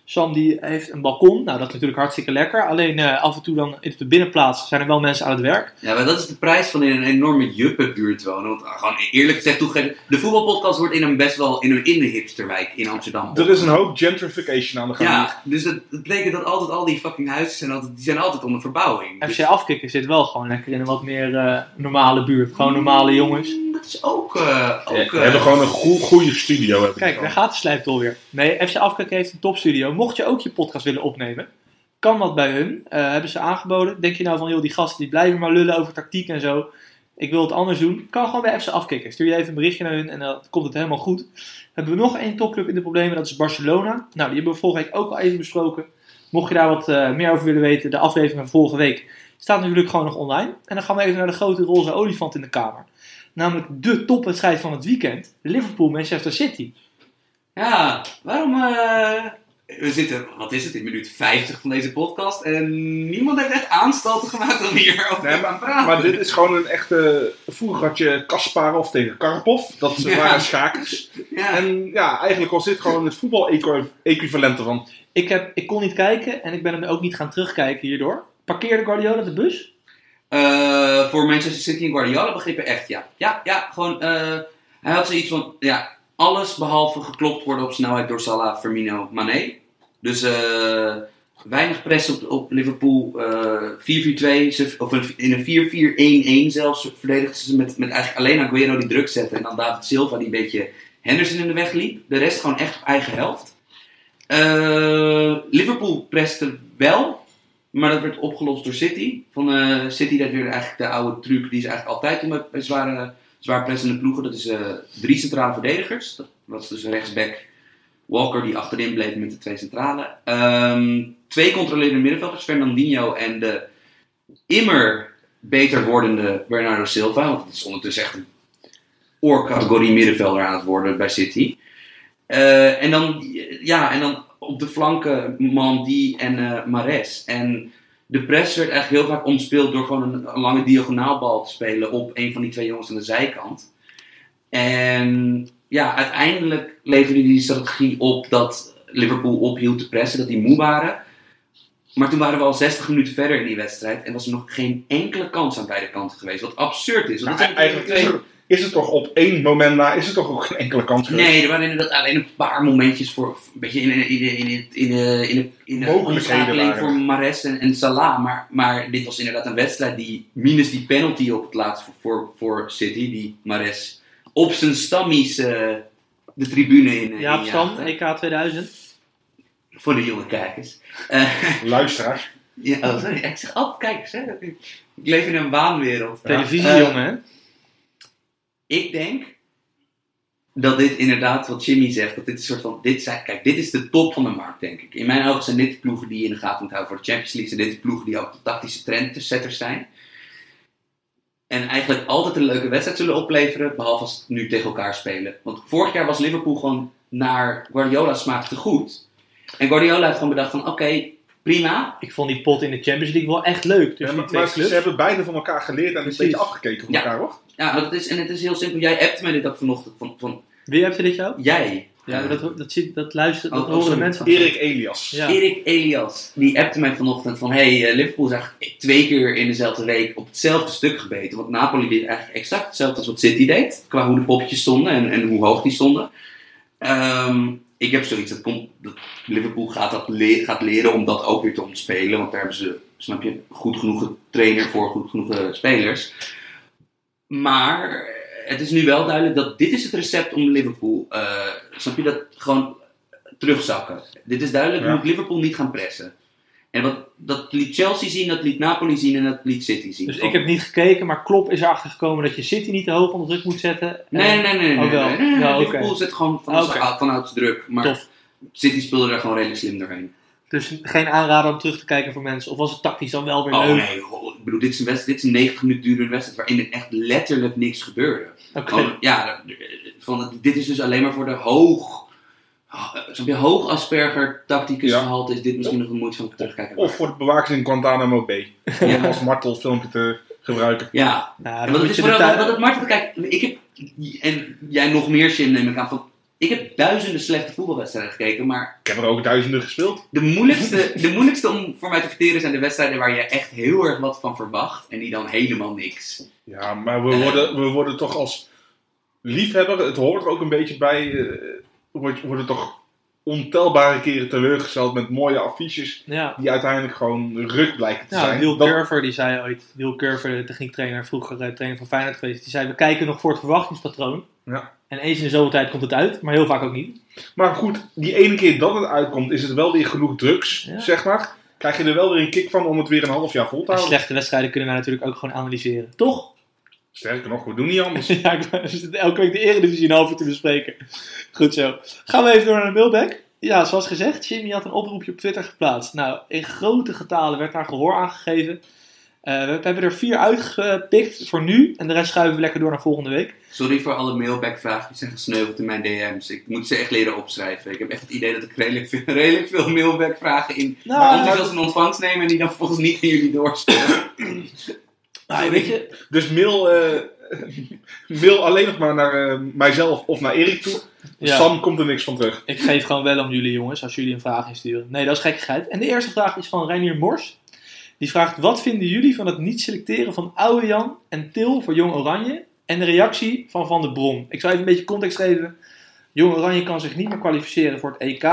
Sam die heeft een balkon. Nou, dat is natuurlijk hartstikke lekker. Alleen eh, af en toe dan in de binnenplaats zijn er wel mensen aan het werk. Ja, maar dat is de prijs van in een enorme juppenbuurt wonen. Want ah, gewoon eerlijk gezegd toegeven, de voetbalpodcast wordt in een best wel in een, in de hipsterwijk in Amsterdam. Er is een hoop gentrification aan de gang. Ja, dus dat, dat betekent dat altijd al die fucking huizen zijn altijd, die zijn altijd onder verbouwing. Dus- FC Afkikken zit wel gewoon lekker in een wat meer eh, normale buurt. Gewoon normale jongens. Mm, Dat is ook... eh ook Ja, we eh, hebben gewoon een goe- goede studio. Kijk, daar gaat de slijptol weer. Nee, FC Afkikken heeft een topstudio. Mocht je ook je podcast willen opnemen, kan dat bij hun. Eh, hebben ze aangeboden. Denk je nou van, joh, die gasten die blijven maar lullen over tactiek en zo. Ik wil het anders doen. Kan gewoon bij FC Afkikken. Stuur je even een berichtje naar hun en dan komt het helemaal goed. Hebben we nog één topclub in de problemen, dat is Barcelona. Nou, die hebben we vorige week ook al even besproken. Mocht je daar wat eh, meer over willen weten, de aflevering van vorige week staat natuurlijk gewoon nog online. En dan gaan we even naar de grote roze olifant in de kamer. Namelijk de topwedstrijd van het weekend. Liverpool-Manchester City. Ja, waarom... eh, we zitten, wat is het, in minuut 50 van deze podcast. En niemand heeft echt aanstalten gemaakt om hier over Nee, te gaan praten. Maar dit is gewoon een echte. Vroeger had je Kasparov tegen Karpov. Dat Ja. waren schakers. ja. En ja, eigenlijk was dit gewoon het voetbal-equivalent ervan. Ik, heb, ik kon niet kijken en ik ben hem ook niet gaan terugkijken hierdoor. Parkeerde Guardiola de bus? Eh, voor Manchester City en Guardiola begrippen echt, ja. Ja, ja, gewoon, eh, hij had zoiets van, ja, alles behalve geklopt worden op snelheid door Salah, Firmino, Mané. Dus eh, weinig press op, op Liverpool, eh 4-4-2, ze- of in een 4-4-1-1 zelfs, verdedigden ze met, met eigenlijk alleen Aguero die druk zetten. En dan David Silva die een beetje Henderson in de weg liep. De rest gewoon echt op eigen helft. Eh, Liverpool preste wel, maar dat werd opgelost door City. Van City, dat weer eigenlijk de oude truc die ze eigenlijk altijd met bij zware, zwaar pressende ploegen. Dat is eh, drie centrale verdedigers. Dat was dus rechtsback Walker die achterin bleef met de twee centrale. Ehm, twee controlerende middenvelders, Fernandinho en de immer beter wordende Bernardo Silva. Want het is ondertussen echt een oorcategorie middenvelder aan het worden bij City. Eh, en, dan, ja, en dan op de flanken Mandy en eh Mares. En de press werd eigenlijk heel vaak omspeeld door gewoon een, een lange diagonaalbal te spelen op een van die twee jongens aan de zijkant. En ja, uiteindelijk leverde die strategie op dat Liverpool ophield te pressen, dat die moe waren. Maar toen waren we al 60 minuten verder in die wedstrijd en was er nog geen enkele kans aan beide kanten geweest. Wat absurd is. Want zijn eigenlijk twee- is er toch op één moment na, is er toch ook geen enkele kans geweest? Nee, er waren inderdaad alleen een paar momentjes voor. Een beetje in, in, in, in, in, in, de- in, de- in de Mogelijkheden omschakeling voor. Mares en, en Salah. Maar, maar dit was inderdaad een wedstrijd die, minus die penalty op het laatst voor, voor, voor City, die Mares op zijn stammies eh, de tribune in. eh, Jaap Stam, injaagde. EK 2000. Voor de jonge kijkers. Eh, <laughs> Luisteraars. ja, oh, sorry, ik zeg altijd kijkers, hè. Ik leef in een waanwereld. Televisie, Eh, jongen, hè? Ik denk dat dit inderdaad, wat Jimmy zegt, dat dit een soort van, dit zijn, kijk, dit is de top van de markt, denk ik. In mijn ogen zijn dit de ploegen die je in de gaten houden voor de Champions League. Zijn dit de ploegen die ook de tactische trendsetters zijn. En eigenlijk altijd een leuke wedstrijd zullen opleveren, behalve als ze nu tegen elkaar spelen. Want vorig jaar was Liverpool gewoon naar Guardiola's smaak te goed. En Guardiola heeft gewoon bedacht van, oké, prima. Ik vond die pot in de Champions League wel echt leuk. Ja, maar, die twee maar ze hebben beide van elkaar geleerd en een beetje afgekeken van Ja. elkaar, hoor. Ja, dat is, en het is heel simpel. Jij appte mij dit ook vanochtend van, van Wie hebt dit jou? jij. Ja, maar dat, dat, zie- dat, luistert, dat Oh, oh, horen sorry. mensen. Erik Elias. Ja. Erik Elias, die appte mij vanochtend van... Hey, eh, Liverpool is eigenlijk twee keer in dezelfde week op hetzelfde stuk gebeten. Want Napoli deed eigenlijk exact hetzelfde als wat City deed. Qua hoe de poppetjes stonden en, en hoe hoog die stonden. Ehm, ik heb zoiets, dat, komt, dat Liverpool gaat, dat le- gaat leren om dat ook weer te ontspelen. Want daar hebben ze, snap je, goed genoeg trainer voor, goed genoeg eh, spelers. Maar het is nu wel duidelijk dat dit is het recept om Liverpool, eh, snap je, dat gewoon terugzakken. Dit is duidelijk, Ja. je moet Liverpool niet gaan pressen. En wat, dat liet Chelsea zien, dat liet Napoli zien en dat liet City zien. Dus ik heb niet gekeken, maar Klopp is erachter gekomen dat je City niet te hoog onder druk moet zetten. Nee, nee, nee. nee, Oh, wel. Liverpool zit gewoon vanuit druk. Maar. City speelde er gewoon redelijk slim doorheen. Dus geen aanrader om terug te kijken voor mensen. Of was het tactisch dan wel weer Oh leuk? nee, ik bedoel, dit is een, wedstrijd, dit is een 90 minuten durende wedstrijd waarin er echt letterlijk niks gebeurde. Oké. Ja, van, dit is dus alleen maar voor de hoog, oh, snap je, hoog Asperger tacticus Ja. gehalte is dit misschien nog de moeite van terugkijken. Of voor de bewakers in Guantanamo Bay. Om ja. als martelfilmpje te gebruiken. ja, Nou, het is vooral, wat, wat het Marten, kijk, ik heb, en jij nog meer zin neem ik aan, van, ik heb duizenden slechte voetbalwedstrijden gekeken, maar Ik heb er ook duizenden gespeeld. de moeilijkste, de moeilijkste om voor mij te verteren zijn de wedstrijden waar je echt heel erg wat van verwacht en die dan helemaal niks. Ja, maar we worden, we worden toch als liefhebber, het hoort er ook een beetje bij, eh, word- worden toch ontelbare keren teleurgesteld met mooie affiches Ja, die uiteindelijk gewoon ruk blijken te ja zijn. Wil Dat- Curver die zei ooit, Wil Curver, de techniektrainer, vroeger eh, trainer van Feyenoord geweest, die zei we kijken nog voor het verwachtingspatroon. Ja. En eens in de zoveel tijd komt het uit, maar heel vaak ook niet. Maar goed, die ene keer dat het uitkomt, is het wel weer genoeg drugs, Ja. zeg maar. Krijg je er wel weer een kick van om het weer een half jaar vol te En houden. slechte wedstrijden kunnen wij natuurlijk ook gewoon analyseren. Toch? Sterker nog, we doen niet anders. <laughs> ja, ik- we zitten elke week de Eredivisie een half uur te bespreken. Goed zo. Gaan we even door naar de mailback. Ja, zoals gezegd, Jimmy had een oproepje op Twitter geplaatst. Nou, in grote getalen werd daar gehoor aangegeven. Eh, we hebben er vier uitgepikt voor nu. En de rest schuiven we lekker door naar volgende week. Sorry voor alle mailback-vragen die zijn gesneuveld in mijn DM's. Ik moet ze echt leren opschrijven. Ik heb echt het idee dat ik redelijk veel, <laughs> redelijk veel mailback-vragen in Nou, maar enthousiast in ontvangst neem en die dan volgens niet aan jullie doorsturen. <clears throat> Nou, weet je, Dus mail, eh, mail alleen nog maar naar eh, mijzelf of naar Erik toe. ja, Sam komt er niks van terug. ik geef gewoon wel om jullie jongens, als jullie een vraag insturen. Nee, dat is gekkigheid. En de eerste vraag is van Reinier Mors. Die vraagt, wat vinden jullie van het niet selecteren van Oude Jan en Til voor Jong Oranje? En de reactie van Van der Brom. Ik zal even een beetje context geven. Jong Oranje kan zich niet meer kwalificeren voor het EK.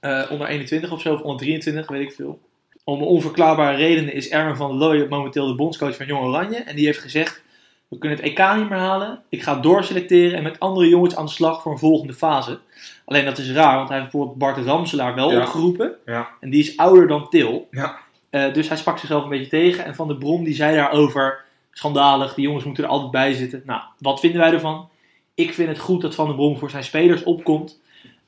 Eh, onder 21 of zo, of onder 23, weet ik veel. Om onverklaarbare redenen is Erwin van der Looy momenteel de bondscoach van Jong Oranje. En die heeft gezegd, we kunnen het EK niet meer halen. Ik ga doorselecteren en met andere jongens aan de slag voor een volgende fase. Alleen dat is raar, want hij heeft bijvoorbeeld Bart Ramselaar wel Ja. opgeroepen. Ja. En die is ouder dan Til. Ja. Eh, dus hij sprak zichzelf een beetje tegen. En Van der Brom die zei daarover, schandalig, die jongens moeten er altijd bij zitten. Nou, wat vinden wij ervan? Ik vind het goed dat Van der Brom voor zijn spelers opkomt.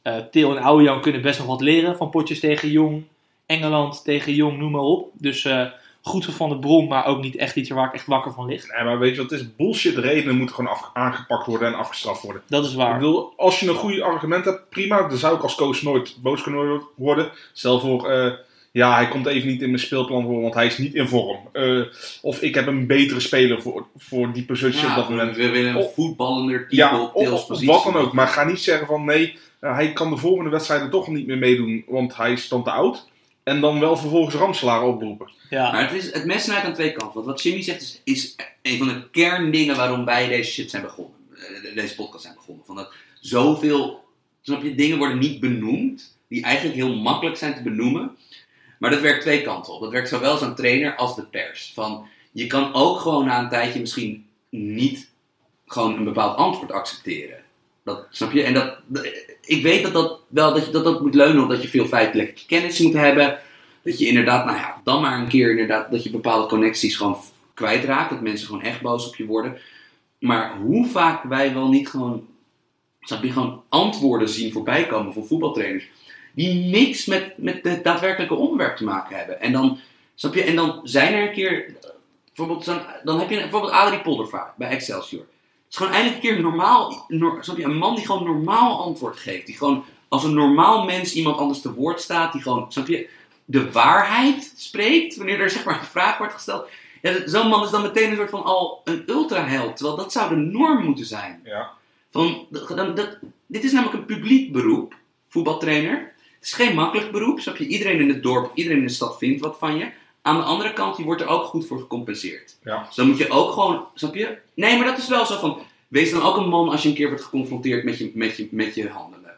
Eh Til en Oudejan kunnen best nog wat leren van potjes tegen Jong, Engeland tegen Jong, noem maar op. Dus eh, goed Van der Brom, maar ook niet echt iets waar ik echt wakker van lig. Nee, maar weet je wat het is? Bullshit redenen moeten gewoon af- aangepakt worden en afgestraft worden. Dat is Ik waar. bedoel, als je een goede argument hebt, prima. Dan zou ik als coach nooit boos kunnen worden. Stel voor, eh, ja, hij komt even niet in mijn speelplan voor, want hij is niet in vorm. Eh, of ik heb een betere speler voor, voor die positie op dat moment. we willen een Of- voetballender type Ja, op of, of positie. wat dan ook. Maar ga niet zeggen van nee, hij kan de volgende wedstrijden toch niet meer meedoen, want hij is dan te oud. En dan wel vervolgens Ramselaar oproepen. Ja. Maar het, is, het mes snijdt aan twee kanten. Want wat Jimmy zegt is, is een van de kerndingen waarom wij deze shit zijn begonnen. Eh, Deze podcast zijn begonnen. Van dat zoveel, snap je, dingen worden niet benoemd. Die eigenlijk heel makkelijk zijn te benoemen. Maar dat werkt twee kanten op. Dat werkt zowel als een trainer als de pers. Van, je kan ook gewoon na een tijdje misschien niet gewoon een bepaald antwoord accepteren. Dat, snap je? En dat, ik weet dat dat wel dat, je, dat dat moet leunen op dat je veel feitelijke kennis moet hebben. Dat je inderdaad, nou ja, dan maar een keer inderdaad, dat je bepaalde connecties gewoon kwijtraakt. Dat mensen gewoon echt boos op je worden. Maar hoe vaak wij wel niet gewoon, snap je, gewoon antwoorden zien voorbij komen van voetbaltrainers. Die niks met, met het daadwerkelijke onderwerp te maken hebben. En dan, snap je, en dan zijn er een keer, bijvoorbeeld, zo'n- dan heb je bijvoorbeeld Adrie Poldervaart bij Excelsior. Het is gewoon eindelijk een keer normaal, nor- snap je, een man die gewoon normaal antwoord geeft. Die gewoon als een normaal mens iemand anders te woord staat. Die gewoon, snap je, de waarheid spreekt wanneer er zeg maar een vraag wordt gesteld. Ja, Zo'n man is dan meteen een soort van al een ultraheld. Terwijl dat zou de norm moeten zijn. Ja. Van, dat, dat, dat- dit is namelijk een publiek beroep, voetbaltrainer. Het is geen makkelijk beroep, snap je? Iedereen in het dorp, iedereen in de stad vindt wat van je. Aan de andere kant, je wordt er ook goed voor gecompenseerd. Ja. Dus dan moet je ook gewoon, snap je? Nee, maar dat is wel zo van, wees dan ook een man als je een keer wordt geconfronteerd met je, met je, met je handelen.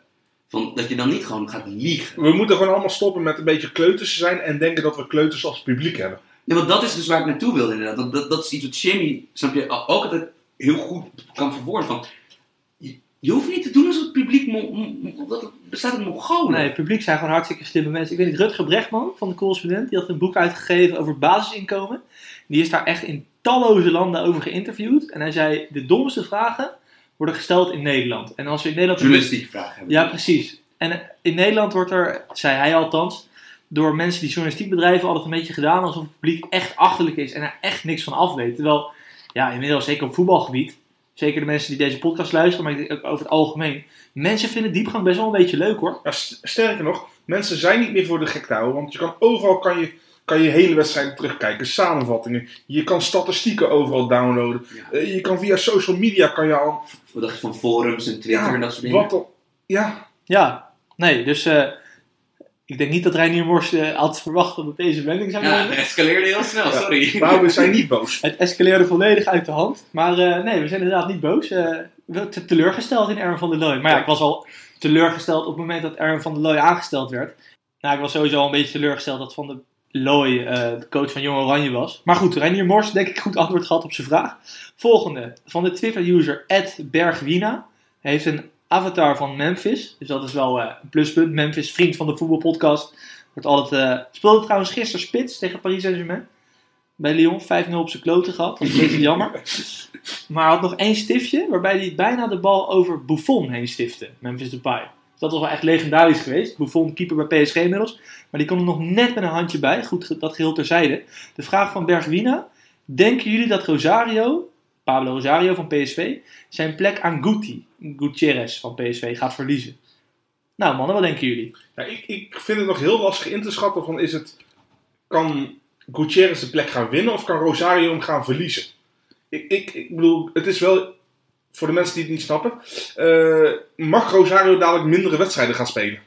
Van, dat je dan niet gewoon gaat liegen. We moeten gewoon allemaal stoppen met een beetje kleuters zijn en denken dat we kleuters als publiek hebben. Ja, want dat is dus waar ik naartoe wilde inderdaad. Dat, dat, dat is iets wat Jimmy, snap je, ook altijd heel goed kan verwoorden. Van, je, hoeft niet te doen alsof het publiek, dat het bestaat uit Mongolen. Nee, het publiek zijn gewoon hartstikke slimme mensen. Ik weet niet, Rutger Brechtman van de correspondent, die had een boek uitgegeven over basisinkomen. Die is daar echt in talloze landen over geïnterviewd. En hij zei, de domste vragen worden gesteld in Nederland. En als we in Nederland... Journalistieke vraag hebben. Ja, precies. En in Nederland wordt er, zei hij althans, door mensen die journalistiek bedrijven altijd een beetje gedaan alsof het publiek echt achterlijk is en er echt niks van af weet. Terwijl, ja, inmiddels zeker op voetbalgebied, zeker de mensen die deze podcast luisteren, maar ik denk ook over het algemeen, mensen vinden diepgang best wel een beetje leuk hoor. Ja, st- sterker nog, mensen zijn niet meer voor de gek te houden, want je kan overal kan je, kan je hele wedstrijden terugkijken, samenvattingen. Je kan statistieken overal downloaden. Ja. Eh, je kan via social media kan je al... Wat dacht je van forums en Twitter en dat soort dingen? wat dan- Ja, Ja, nee, dus eh, ik denk niet dat Reinier Mors eh, had verwacht dat het deze wending zou Ja, nemen. het escaleerde heel snel, Ja. sorry. maar we zijn niet boos. Het escaleerde volledig uit de hand. Maar eh, nee, we zijn inderdaad niet boos. Eh, wel te- teleurgesteld in Erwin van der Looy. Maar ja, Ja. ik was al teleurgesteld op het moment dat Erwin van der Looy aangesteld werd. Nou, ik was sowieso al een beetje teleurgesteld dat Van der Looy eh, de coach van Jong Oranje was. Maar goed, Reinier Mors, denk ik, goed antwoord gehad op zijn vraag. Volgende, van de Twitter-user Bergwina. Hij heeft een avatar van Memphis. Dus dat is wel eh, een pluspunt. Memphis, vriend van de voetbalpodcast. Wordt altijd, eh, speelde trouwens gisteren spits tegen Paris Saint-Germain. Bij Lyon 5-0 op zijn kloten gehad. Dat is een beetje <laughs> jammer. Maar had nog één stiftje waarbij hij bijna de bal over Buffon heen stifte. Memphis Depay. Dus dat was wel echt legendarisch geweest. Buffon, keeper bij PSG inmiddels. Maar die kon er nog net met een handje bij. Goed, dat geheel terzijde. De vraag van Bergwina. Denken jullie dat Rosario, Pablo Rosario van PSV, zijn plek aan Guti, Gutierrez van PSV, gaat verliezen? Nou mannen, wat denken jullie? Ja, ik, ik vind het nog heel lastig in te schatten van is het... Kan Gutierrez de plek gaan winnen of kan Rosario hem gaan verliezen? Ik, ik, ik bedoel, het is wel... Voor de mensen die het niet snappen. eh, mag Rosario dadelijk mindere wedstrijden gaan spelen?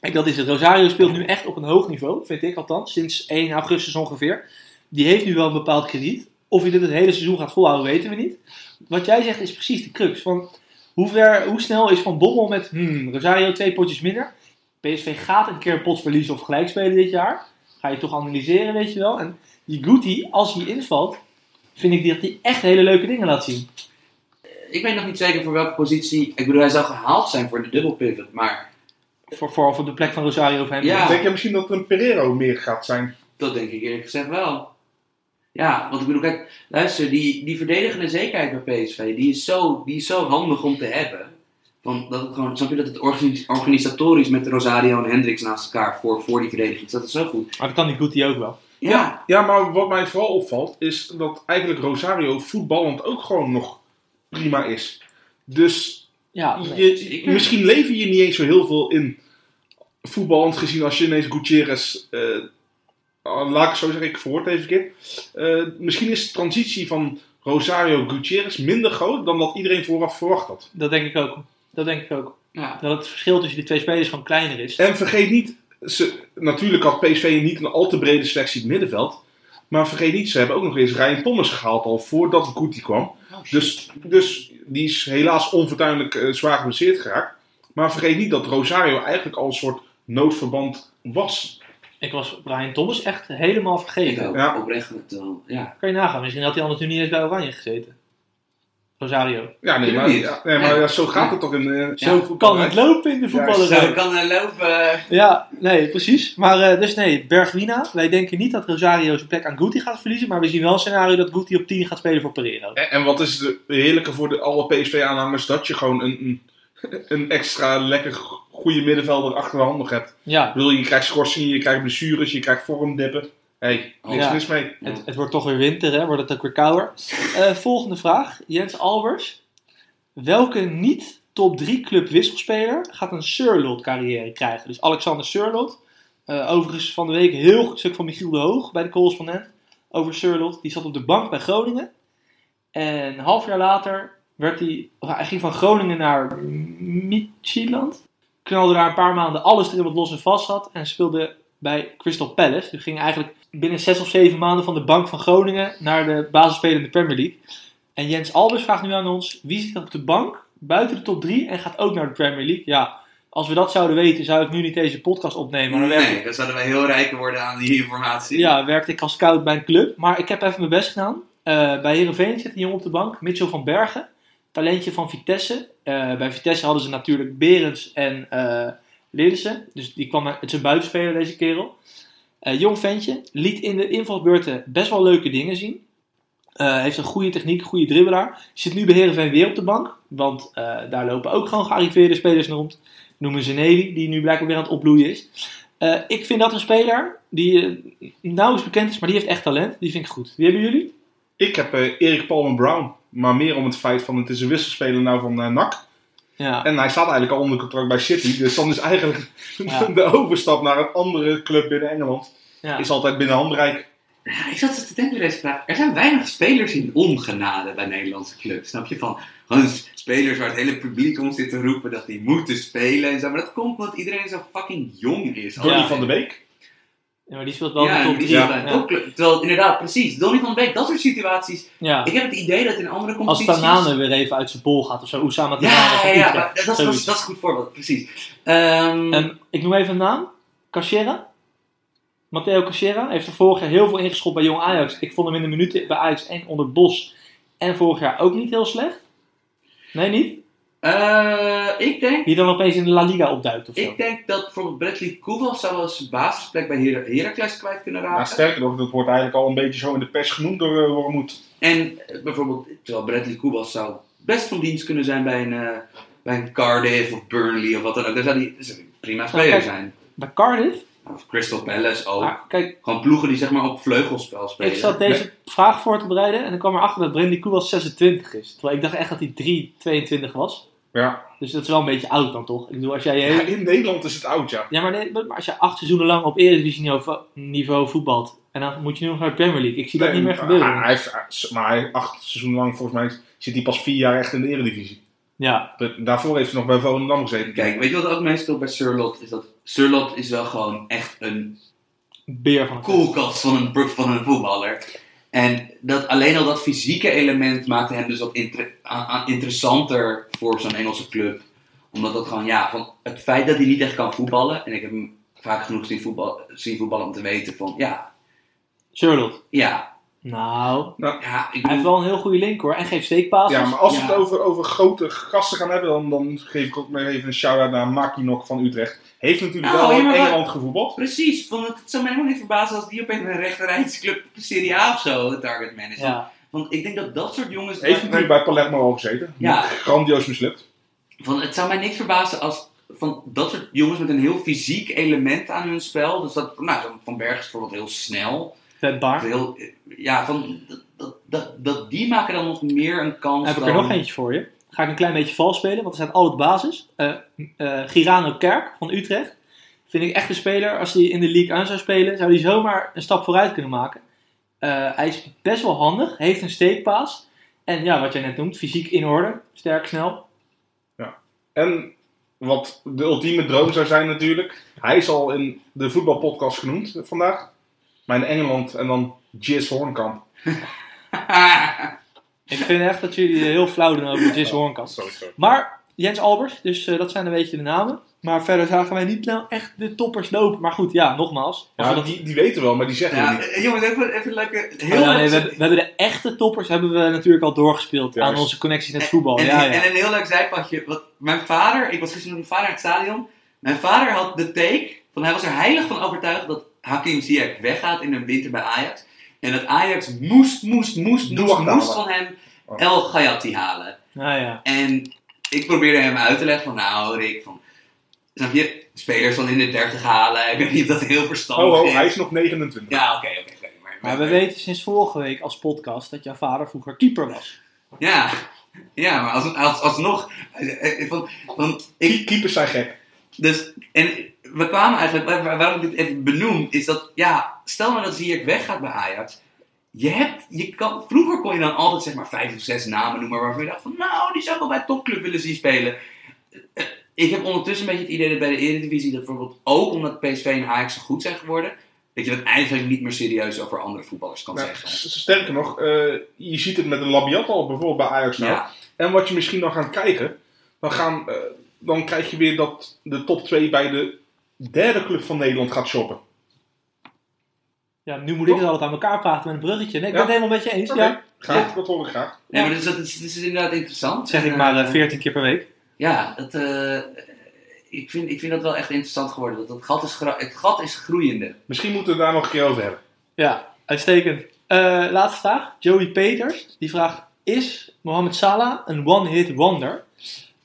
Kijk, dat is het. Rosario speelt nu echt op een hoog niveau, vind ik althans, sinds 1 augustus ongeveer. Die heeft nu wel een bepaald krediet. Of hij dit het hele seizoen gaat volhouden, weten we niet. Wat jij zegt is precies de crux. Van hoe, ver, hoe snel is Van Bommel met hmm, Rosario twee potjes minder? PSV gaat een keer een pot verliezen of gelijk spelen dit jaar. Ga je toch analyseren, weet je wel. En die Guti, als hij invalt, vind ik dat hij echt hele leuke dingen laat zien. Ik weet nog niet zeker voor welke positie. Ik bedoel, hij zou gehaald zijn voor de double pivot, maar Voor, voor, voor de plek van Rosario of hem. Ja. Denk je misschien dat een Pereiro meer gaat zijn? dat denk ik eerlijk gezegd wel. Ja, want ik bedoel, kijk, luister, die, die verdedigende zekerheid bij PSV, die is, zo, die is zo handig om te hebben. Van dat het gewoon, snap je dat het organis- organisatorisch met Rosario en Hendricks naast elkaar voor, voor die verdediging, dat is zo goed. Maar dat kan die Guti ook wel. Ja, Ja, maar wat mij vooral opvalt is dat eigenlijk Rosario voetballend ook gewoon nog prima is. Dus Ja, je, zeker. misschien lever je niet eens zo heel veel in voetballend gezien als je ineens Gutierrez, eh, laat ik zo zeggen, ik verwoord het even een keer. Eh, misschien is de transitie van Rosario Gutierrez minder groot dan dat iedereen vooraf verwacht had. Dat denk ik ook. Dat denk ik ook. ja. Dat het verschil tussen die twee spelers gewoon kleiner is. En vergeet niet, ze, natuurlijk had PSV niet een al te brede selectie in het middenveld. Maar vergeet niet, ze hebben ook nog eens Ryan Thomas gehaald al voordat Guti kwam. Dus, dus die is helaas onfortuinlijk eh, zwaar geblesseerd geraakt. Maar vergeet niet dat Rosario eigenlijk al een soort noodverband was. Ik was Brian Thomas echt helemaal vergeten. ook, Ja. oprecht met, eh, ja. Kan je nagaan, misschien had hij anders nu niet eens bij Oranje gezeten. Rosario. Ja, nee, maar, ja, nee, maar ja, zo gaat het toch in eh Zo voetbal, kan het lopen in de voetballerij. Zo kan hij lopen. Ja, nee, precies. Maar eh, dus nee, Bergwina. Wij denken niet dat Rosario zijn plek aan Guti gaat verliezen. Maar we zien wel een scenario dat Guti op 10 gaat spelen voor Pereiro. En, en wat is de heerlijke voor de, alle PSV-aanhangers dat je gewoon een, een, <laughs> een extra lekker goede middenvelder achter de hand nog hebt. Ja, bedoel, je krijgt schorsingen, je krijgt blessures, je krijgt vormdippen. Hé, hey, niks Ja. mis mee. het, het wordt toch weer winter, hè? Wordt het ook weer kouder. <laughs> Eh, volgende vraag. Jens Albers. Welke niet top 3 club wisselspeler gaat een Surlot carrière krijgen? Dus Alexander Surlot. Eh, overigens van de week heel goed stuk van Michiel de Hoog bij de correspondent over Surlot. Die zat op de bank bij Groningen. En een half jaar later werd hij, hij ging van Groningen naar Midtjylland. Knalde daar een paar maanden alles erin wat los en vast had. En speelde bij Crystal Palace. Dus ging eigenlijk binnen zes of zeven maanden van de bank van Groningen naar de basisspeler in de Premier League. En Jens Albers vraagt nu aan ons, wie zit op de bank buiten de top 3 en gaat ook naar de Premier League? Ja, als we dat zouden weten, zou ik nu niet deze podcast opnemen. Maar dan Nee, dan zouden wij heel rijk worden aan die informatie. ja, werkte ik als scout bij een club. Maar ik heb even mijn best gedaan. Eh, bij Heerenveen zit een jongen op de bank, Mitchell van Bergen. Talentje van Vitesse. Eh, bij Vitesse hadden ze natuurlijk Berends en Lidsen. Dus die kwam, het is een buitenspeler deze kerel. Eh, jong ventje. Liet in de invalsbeurten best wel leuke dingen zien. Heeft een goede techniek, goede dribbelaar. Zit nu bij Heerenveen weer op de bank. Want daar lopen ook gewoon gearriveerde spelers rond. Noemen ze Nelly, die nu blijkbaar weer aan het opbloeien is. Ik vind dat een speler die nauwelijks bekend is, maar die heeft echt talent. Die vind ik goed. Wie hebben jullie? Ik heb Erik Palmer Brown. Maar meer om het feit van het is een wisselspeler nou van eh, NAC. Ja, En hij staat eigenlijk al onder contract bij City. Dus dan is eigenlijk Ja. <laughs> de overstap naar een andere club binnen Engeland. ja. Is altijd binnen handbereik. Ja, ik zat eens te denken bij deze vraag. Er zijn weinig spelers in ongenade bij Nederlandse clubs. Snap je? Van gewoon spelers waar het hele publiek om zit te roepen dat die moeten spelen en zo. Maar dat komt omdat iedereen zo fucking jong is. Donny Ja. van der Beek. Ja, maar die speelt wel ja, de top die 3. zit bij een topclub. Terwijl inderdaad, precies. Donny van Beek, dat soort situaties. Ja. Ik heb het idee dat in andere Als competities... Tanane weer even uit zijn bol gaat of zo. Oesama Tanane Ja, ja, dat, is- dat, dat is een goed voorbeeld, precies. Ehm, ik noem even een naam. Cachera. Matteo Cachera heeft er vorig jaar heel veel ingeschopt bij Jong Ajax. Ik vond hem in de minuten bij Ajax en onder Bos. En vorig jaar ook niet heel slecht. Nee, niet? Eh, ik denk Die dan opeens in de La Liga opduikt of zo. Ik denk dat bijvoorbeeld Bradley Koeval zou wel zijn basisplek bij Her Heracles kwijt kunnen raken. Ja, sterker nog, dat wordt eigenlijk al een beetje zo in de pers genoemd door uh, Wormoed. En eh, bijvoorbeeld, terwijl Bradley Koeval zou best van dienst kunnen zijn bij een, bij een Cardiff of Burnley of wat dan ook. Daar zou hij prima speler kijk. zijn. Bij Cardiff. Of Crystal Palace ook. Maar kijk, Gewoon ploegen die zeg maar op vleugelspel spelen. ik zat deze vraag voor te bereiden. En ik kwam erachter dat Brendy Koewa 26 is. Terwijl ik dacht echt dat hij 3, 22 was. Ja. Dus dat is wel een beetje oud dan toch? Ik bedoel, als jij ja, in Nederland is het oud, ja. Ja, maar, nee, maar als je acht seizoenen lang op Eredivisie niveau, voetbalt. En dan moet je nu nog naar de Premier League. Ik zie dat niet meer maar gebeuren. Hij heeft, maar hij, acht seizoenen lang, volgens mij, zit hij pas vier jaar echt in de Eredivisie. Ja, Daarvoor heeft hij nog bij Volendam gezeten. Kijk, weet je wat ook meestal bij Surlot is? Dat Surlot is wel gewoon echt een beer van een koelkast van een, van een voetballer. En dat, alleen al dat fysieke element maakte hem dus wat inter- a- a- interessanter voor zo'n Engelse club. Omdat dat gewoon, ja, van het feit dat hij niet echt kan voetballen. En ik heb hem vaak genoeg zien, voetbal, zien voetballen om te weten van, ja, Charlotte. ja, Nou, ja, ik hij heeft wel een heel goede link hoor. En geeft steekpases. Ja, maar als we Ja. het over, over grote gasten gaan hebben, dan, dan geef ik ook maar even een shout-out naar Makinok van Utrecht. Heeft natuurlijk Nou, wel in Engeland gevoetbald. precies. Van, het zou mij helemaal niet verbazen als die op een rechterrijtjesclub Serie A of zo de target man is. Ja. Want ik denk dat dat soort jongens... Heeft natuurlijk bij Palermo al gezeten. Ja. Grandioos mislukt. Van, het zou mij niks verbazen als van dat soort jongens met een heel fysiek element aan hun spel. Dus dat, nou, Van Berg is bijvoorbeeld heel snel. Heel, ja, van, dat, dat, dat, die maken dan nog meer een kans Dan heb ik dan... er nog eentje voor je. Ga ik een klein beetje vals spelen, want er staat al het basis. Eh eh, Girano Kerk van Utrecht. Vind ik echt een speler. Als hij in de league aan zou spelen, zou hij zomaar een stap vooruit kunnen maken. Eh, hij is best wel handig, heeft een steekpaas. En ja, wat jij net noemt, fysiek in orde, sterk, snel. En wat de ultieme droom zou zijn natuurlijk. Hij is al in de voetbalpodcast genoemd vandaag. Maar in Engeland en dan Jis Hornkamp. <laughs> Ik vind echt dat jullie heel flauw doen over Jis Hornkamp. Sorry, sorry. Maar Jens Albers, dus eh, dat zijn een beetje de namen. Maar verder zagen wij niet nou echt de toppers lopen. Maar goed, ja, nogmaals. Ja, dat die, die weten wel, maar die zeggen Ja, niet. eh, jongens, even, even lekker... Oh Heel ja, nee, we, hebben, we hebben de echte toppers hebben we natuurlijk al doorgespeeld Juist. aan onze connecties met voetbal. En, ja, ja. en een heel leuk zijpadje. Wat, mijn vader, ik was gisteren met mijn vader in het stadion. Mijn vader had de take, van hij was er heilig van overtuigd dat Hakim Ziyech weggaat in de winter bij Ajax. En dat Ajax moest, moest, moest, moest, moest van hem Oh. El Gayati halen. Ja. En ik probeerde hem uit te leggen van, nou Rick, van, snap je, spelers van in de 30 halen. Ik weet niet of dat heel verstandig Oh, oh, is. hij is nog 29. Ja, oké, oké. maar, Maar we weten sinds vorige week als podcast dat jouw vader vroeger keeper was. Ja, ja maar als, als, alsnog, eh, eh, van, van, ik, Keep- Keepers zijn gek. Dus, en we kwamen eigenlijk, waar- waar- waarom ik dit even benoem, is dat, ja, stel nou dat Ziyech weggaat bij Ajax. je hebt, je kan, vroeger kon je dan altijd zeg maar vijf of zes namen noemen waarvan je dacht van, nou, die zou ik wel bij topclub willen zien spelen. Eh, Ik heb ondertussen een beetje het idee dat bij de Eredivisie, dat bijvoorbeeld ook omdat PSV en Ajax zo goed zijn geworden, dat je dat eigenlijk niet meer serieus over andere voetballers kan Nou, zeggen. sterker nog, eh, je ziet het met een Labiat al bijvoorbeeld bij Ajax nou. Ja, En wat je misschien dan gaat krijgen, dan, gaan, eh, dan krijg je weer dat de top 2 bij de derde club van Nederland gaat shoppen. Ja, nu moet ik het altijd aan elkaar praten met een bruggetje. Nee, ik ben Ja. het helemaal met je eens. Ja. graag, dat hoor ik graag. nee, maar dat is, dat is, dat is inderdaad interessant. Dat zeg ik maar eh, eh, 14 keer per week. Ja, dat, eh, ik, vind, ik vind dat wel echt interessant geworden. Dat, dat gat is het gat is groeiende. Misschien moeten we het daar nog een keer over hebben. Ja, uitstekend. Eh, laatste vraag. Joey Peters. Die vraagt, is Mohamed Salah een one-hit wonder?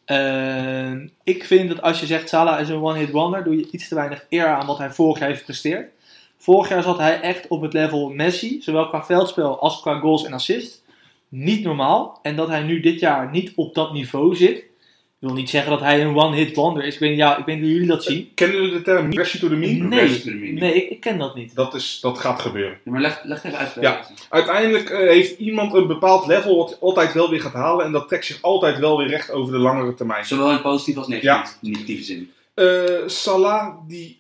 Eh, ik vind dat als je zegt Salah is een one-hit wonder, doe je iets te weinig eer aan wat hij vorig jaar heeft gepresteerd. Vorig jaar zat hij echt op het level Messi, zowel qua veldspel als qua goals en assists. Niet normaal. En dat hij nu dit jaar niet op dat niveau zit, wil niet zeggen dat hij een one-hit wonder is. Ik weet, niet- ja, ik weet niet hoe jullie dat zien. Kennen jullie de term regression to the mean? Nee, Progression to the mean. nee ik, ik ken dat niet. Dat, is, dat gaat gebeuren. Ja, maar leg, leg het even uit. Ja. Uiteindelijk eh, heeft iemand een bepaald level wat hij altijd wel weer gaat halen. En dat trekt zich altijd wel weer recht over de langere termijn. Zowel in positieve als negatieve, negatieve zin. Eh, Salah die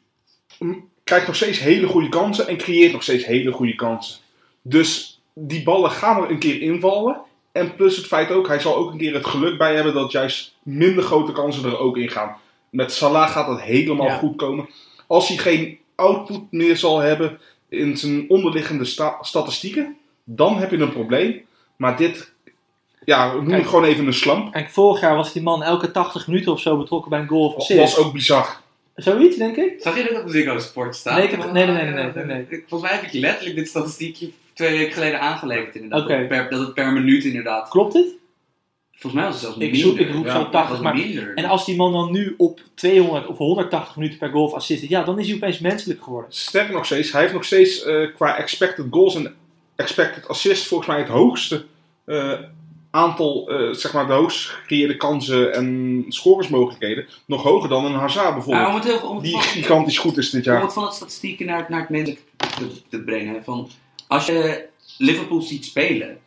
mm, krijgt nog steeds hele goede kansen en creëert nog steeds hele goede kansen. Dus die ballen gaan er een keer invallen. En plus het feit ook, hij zal ook een keer het geluk bij hebben dat juist minder grote kansen er ook in gaan. Met Salah gaat dat helemaal Ja. goed komen. Als hij geen output meer zal hebben in zijn onderliggende sta- statistieken, dan heb je een probleem. Maar dit, ja, noem Kijk. het gewoon even een slamp. Kijk, vorig jaar was die man elke 80 minuten of zo betrokken bij een goal of Dat assist. was ook bizar. Zoiets, denk ik. Zag je dat op de Ziggo Sport staan? Nee, ik heb- nee, nee, nee, nee, nee, nee. Ik- Volgens mij heb ik letterlijk dit statistiekje twee weken geleden aangeleverd inderdaad. Dat, het per, dat het per minuut inderdaad. Klopt het? Volgens mij was het zelfs Ik minder. zoek- ik roep zo Dat 80, was maar- minder. En als die man dan nu op 200 of 180 minuten per goal of assist ja, dan is hij opeens menselijk geworden. Sterker nog steeds, hij heeft nog steeds eh, qua expected goals en expected assists volgens mij het hoogste eh, aantal, eh, zeg maar de hoogst gecreëerde kansen en scoresmogelijkheden. Nog hoger dan een Hazard bijvoorbeeld. om het, heel, om het die van- gigantisch goed is dit om jaar. het van het statistieken naar, het- naar het menselijk te, te brengen. Van, als je Liverpool ziet spelen,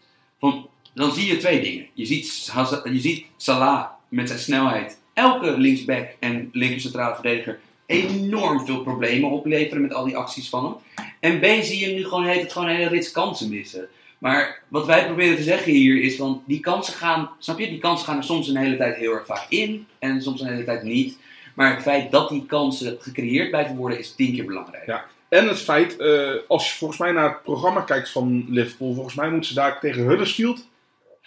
dan zie je twee dingen. Je ziet, je ziet Salah met zijn snelheid, elke linksback en linker centrale verdediger, enorm veel problemen opleveren met al die acties van hem. En B zie je hem nu gewoon, heet het gewoon een hele rits kansen missen. Maar wat wij proberen te zeggen hier is van, die kansen gaan, snap je, die kansen gaan er soms een hele tijd heel erg vaak in en soms een hele tijd niet. Maar het feit dat die kansen gecreëerd blijven worden is tien keer belangrijk. Ja. En het feit, eh, als je volgens mij naar het programma kijkt van Liverpool, volgens mij moeten ze daar tegen Huddersfield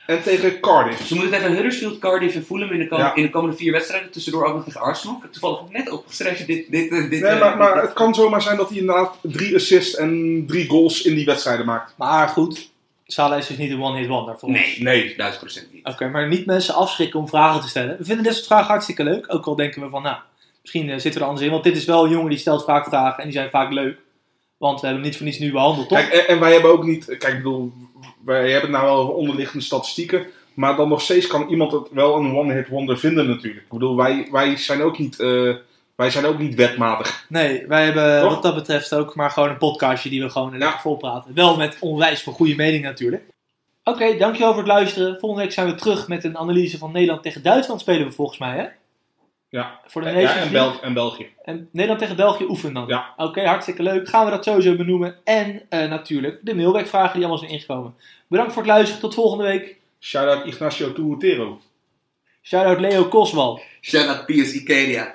en tegen Cardiff. Ze moeten tegen Huddersfield, Cardiff en Fulham in de, kom- Ja. in de komende vier wedstrijden. Tussendoor ook nog tegen Arsenal. Ik heb toevallig net opgeschreven dit... dit, dit, dit Nee, eh, maar, maar dit- het kan zomaar zijn dat hij inderdaad drie assists en drie goals in die wedstrijden maakt. Maar goed, Salah is dus niet een one-hit wonder voor ons. Nee, Nee. duizend procent niet. Oké, maar niet mensen afschrikken om vragen te stellen. We vinden dit soort vragen hartstikke leuk. Ook al denken we van, nou, misschien eh, zitten we er anders in. Want dit is wel een jongen die stelt vaak vragen en die zijn vaak leuk. Want we hebben hem niet voor niets nu behandeld, toch? Kijk, en, en wij hebben ook niet, kijk, ik bedoel, wij hebben het nou wel over onderliggende statistieken. Maar dan nog steeds kan iemand het wel een one-hit wonder vinden natuurlijk. Ik bedoel, wij, wij, zijn ook niet, eh, wij zijn ook niet wetmatig. Nee, wij hebben Toch? wat dat betreft ook maar gewoon een podcastje die we gewoon lekker Ja. praten. Wel met onwijs veel goede mening natuurlijk. Oké, dankjewel voor het luisteren. Volgende week zijn we terug met een analyse van Nederland tegen Duitsland spelen we volgens mij, hè? Ja, Voor de ja Nations en. Bel en België. En Nederland tegen België oefenen dan. Ja. Oké, hartstikke leuk. Gaan we dat sowieso benoemen. En eh, natuurlijk de mailbackvragen die allemaal zijn ingekomen. Bedankt voor het luisteren. Tot volgende week. Shout-out Ignacio Tuutero. Shout-out Leo Koswal. Shout out PS Icadia.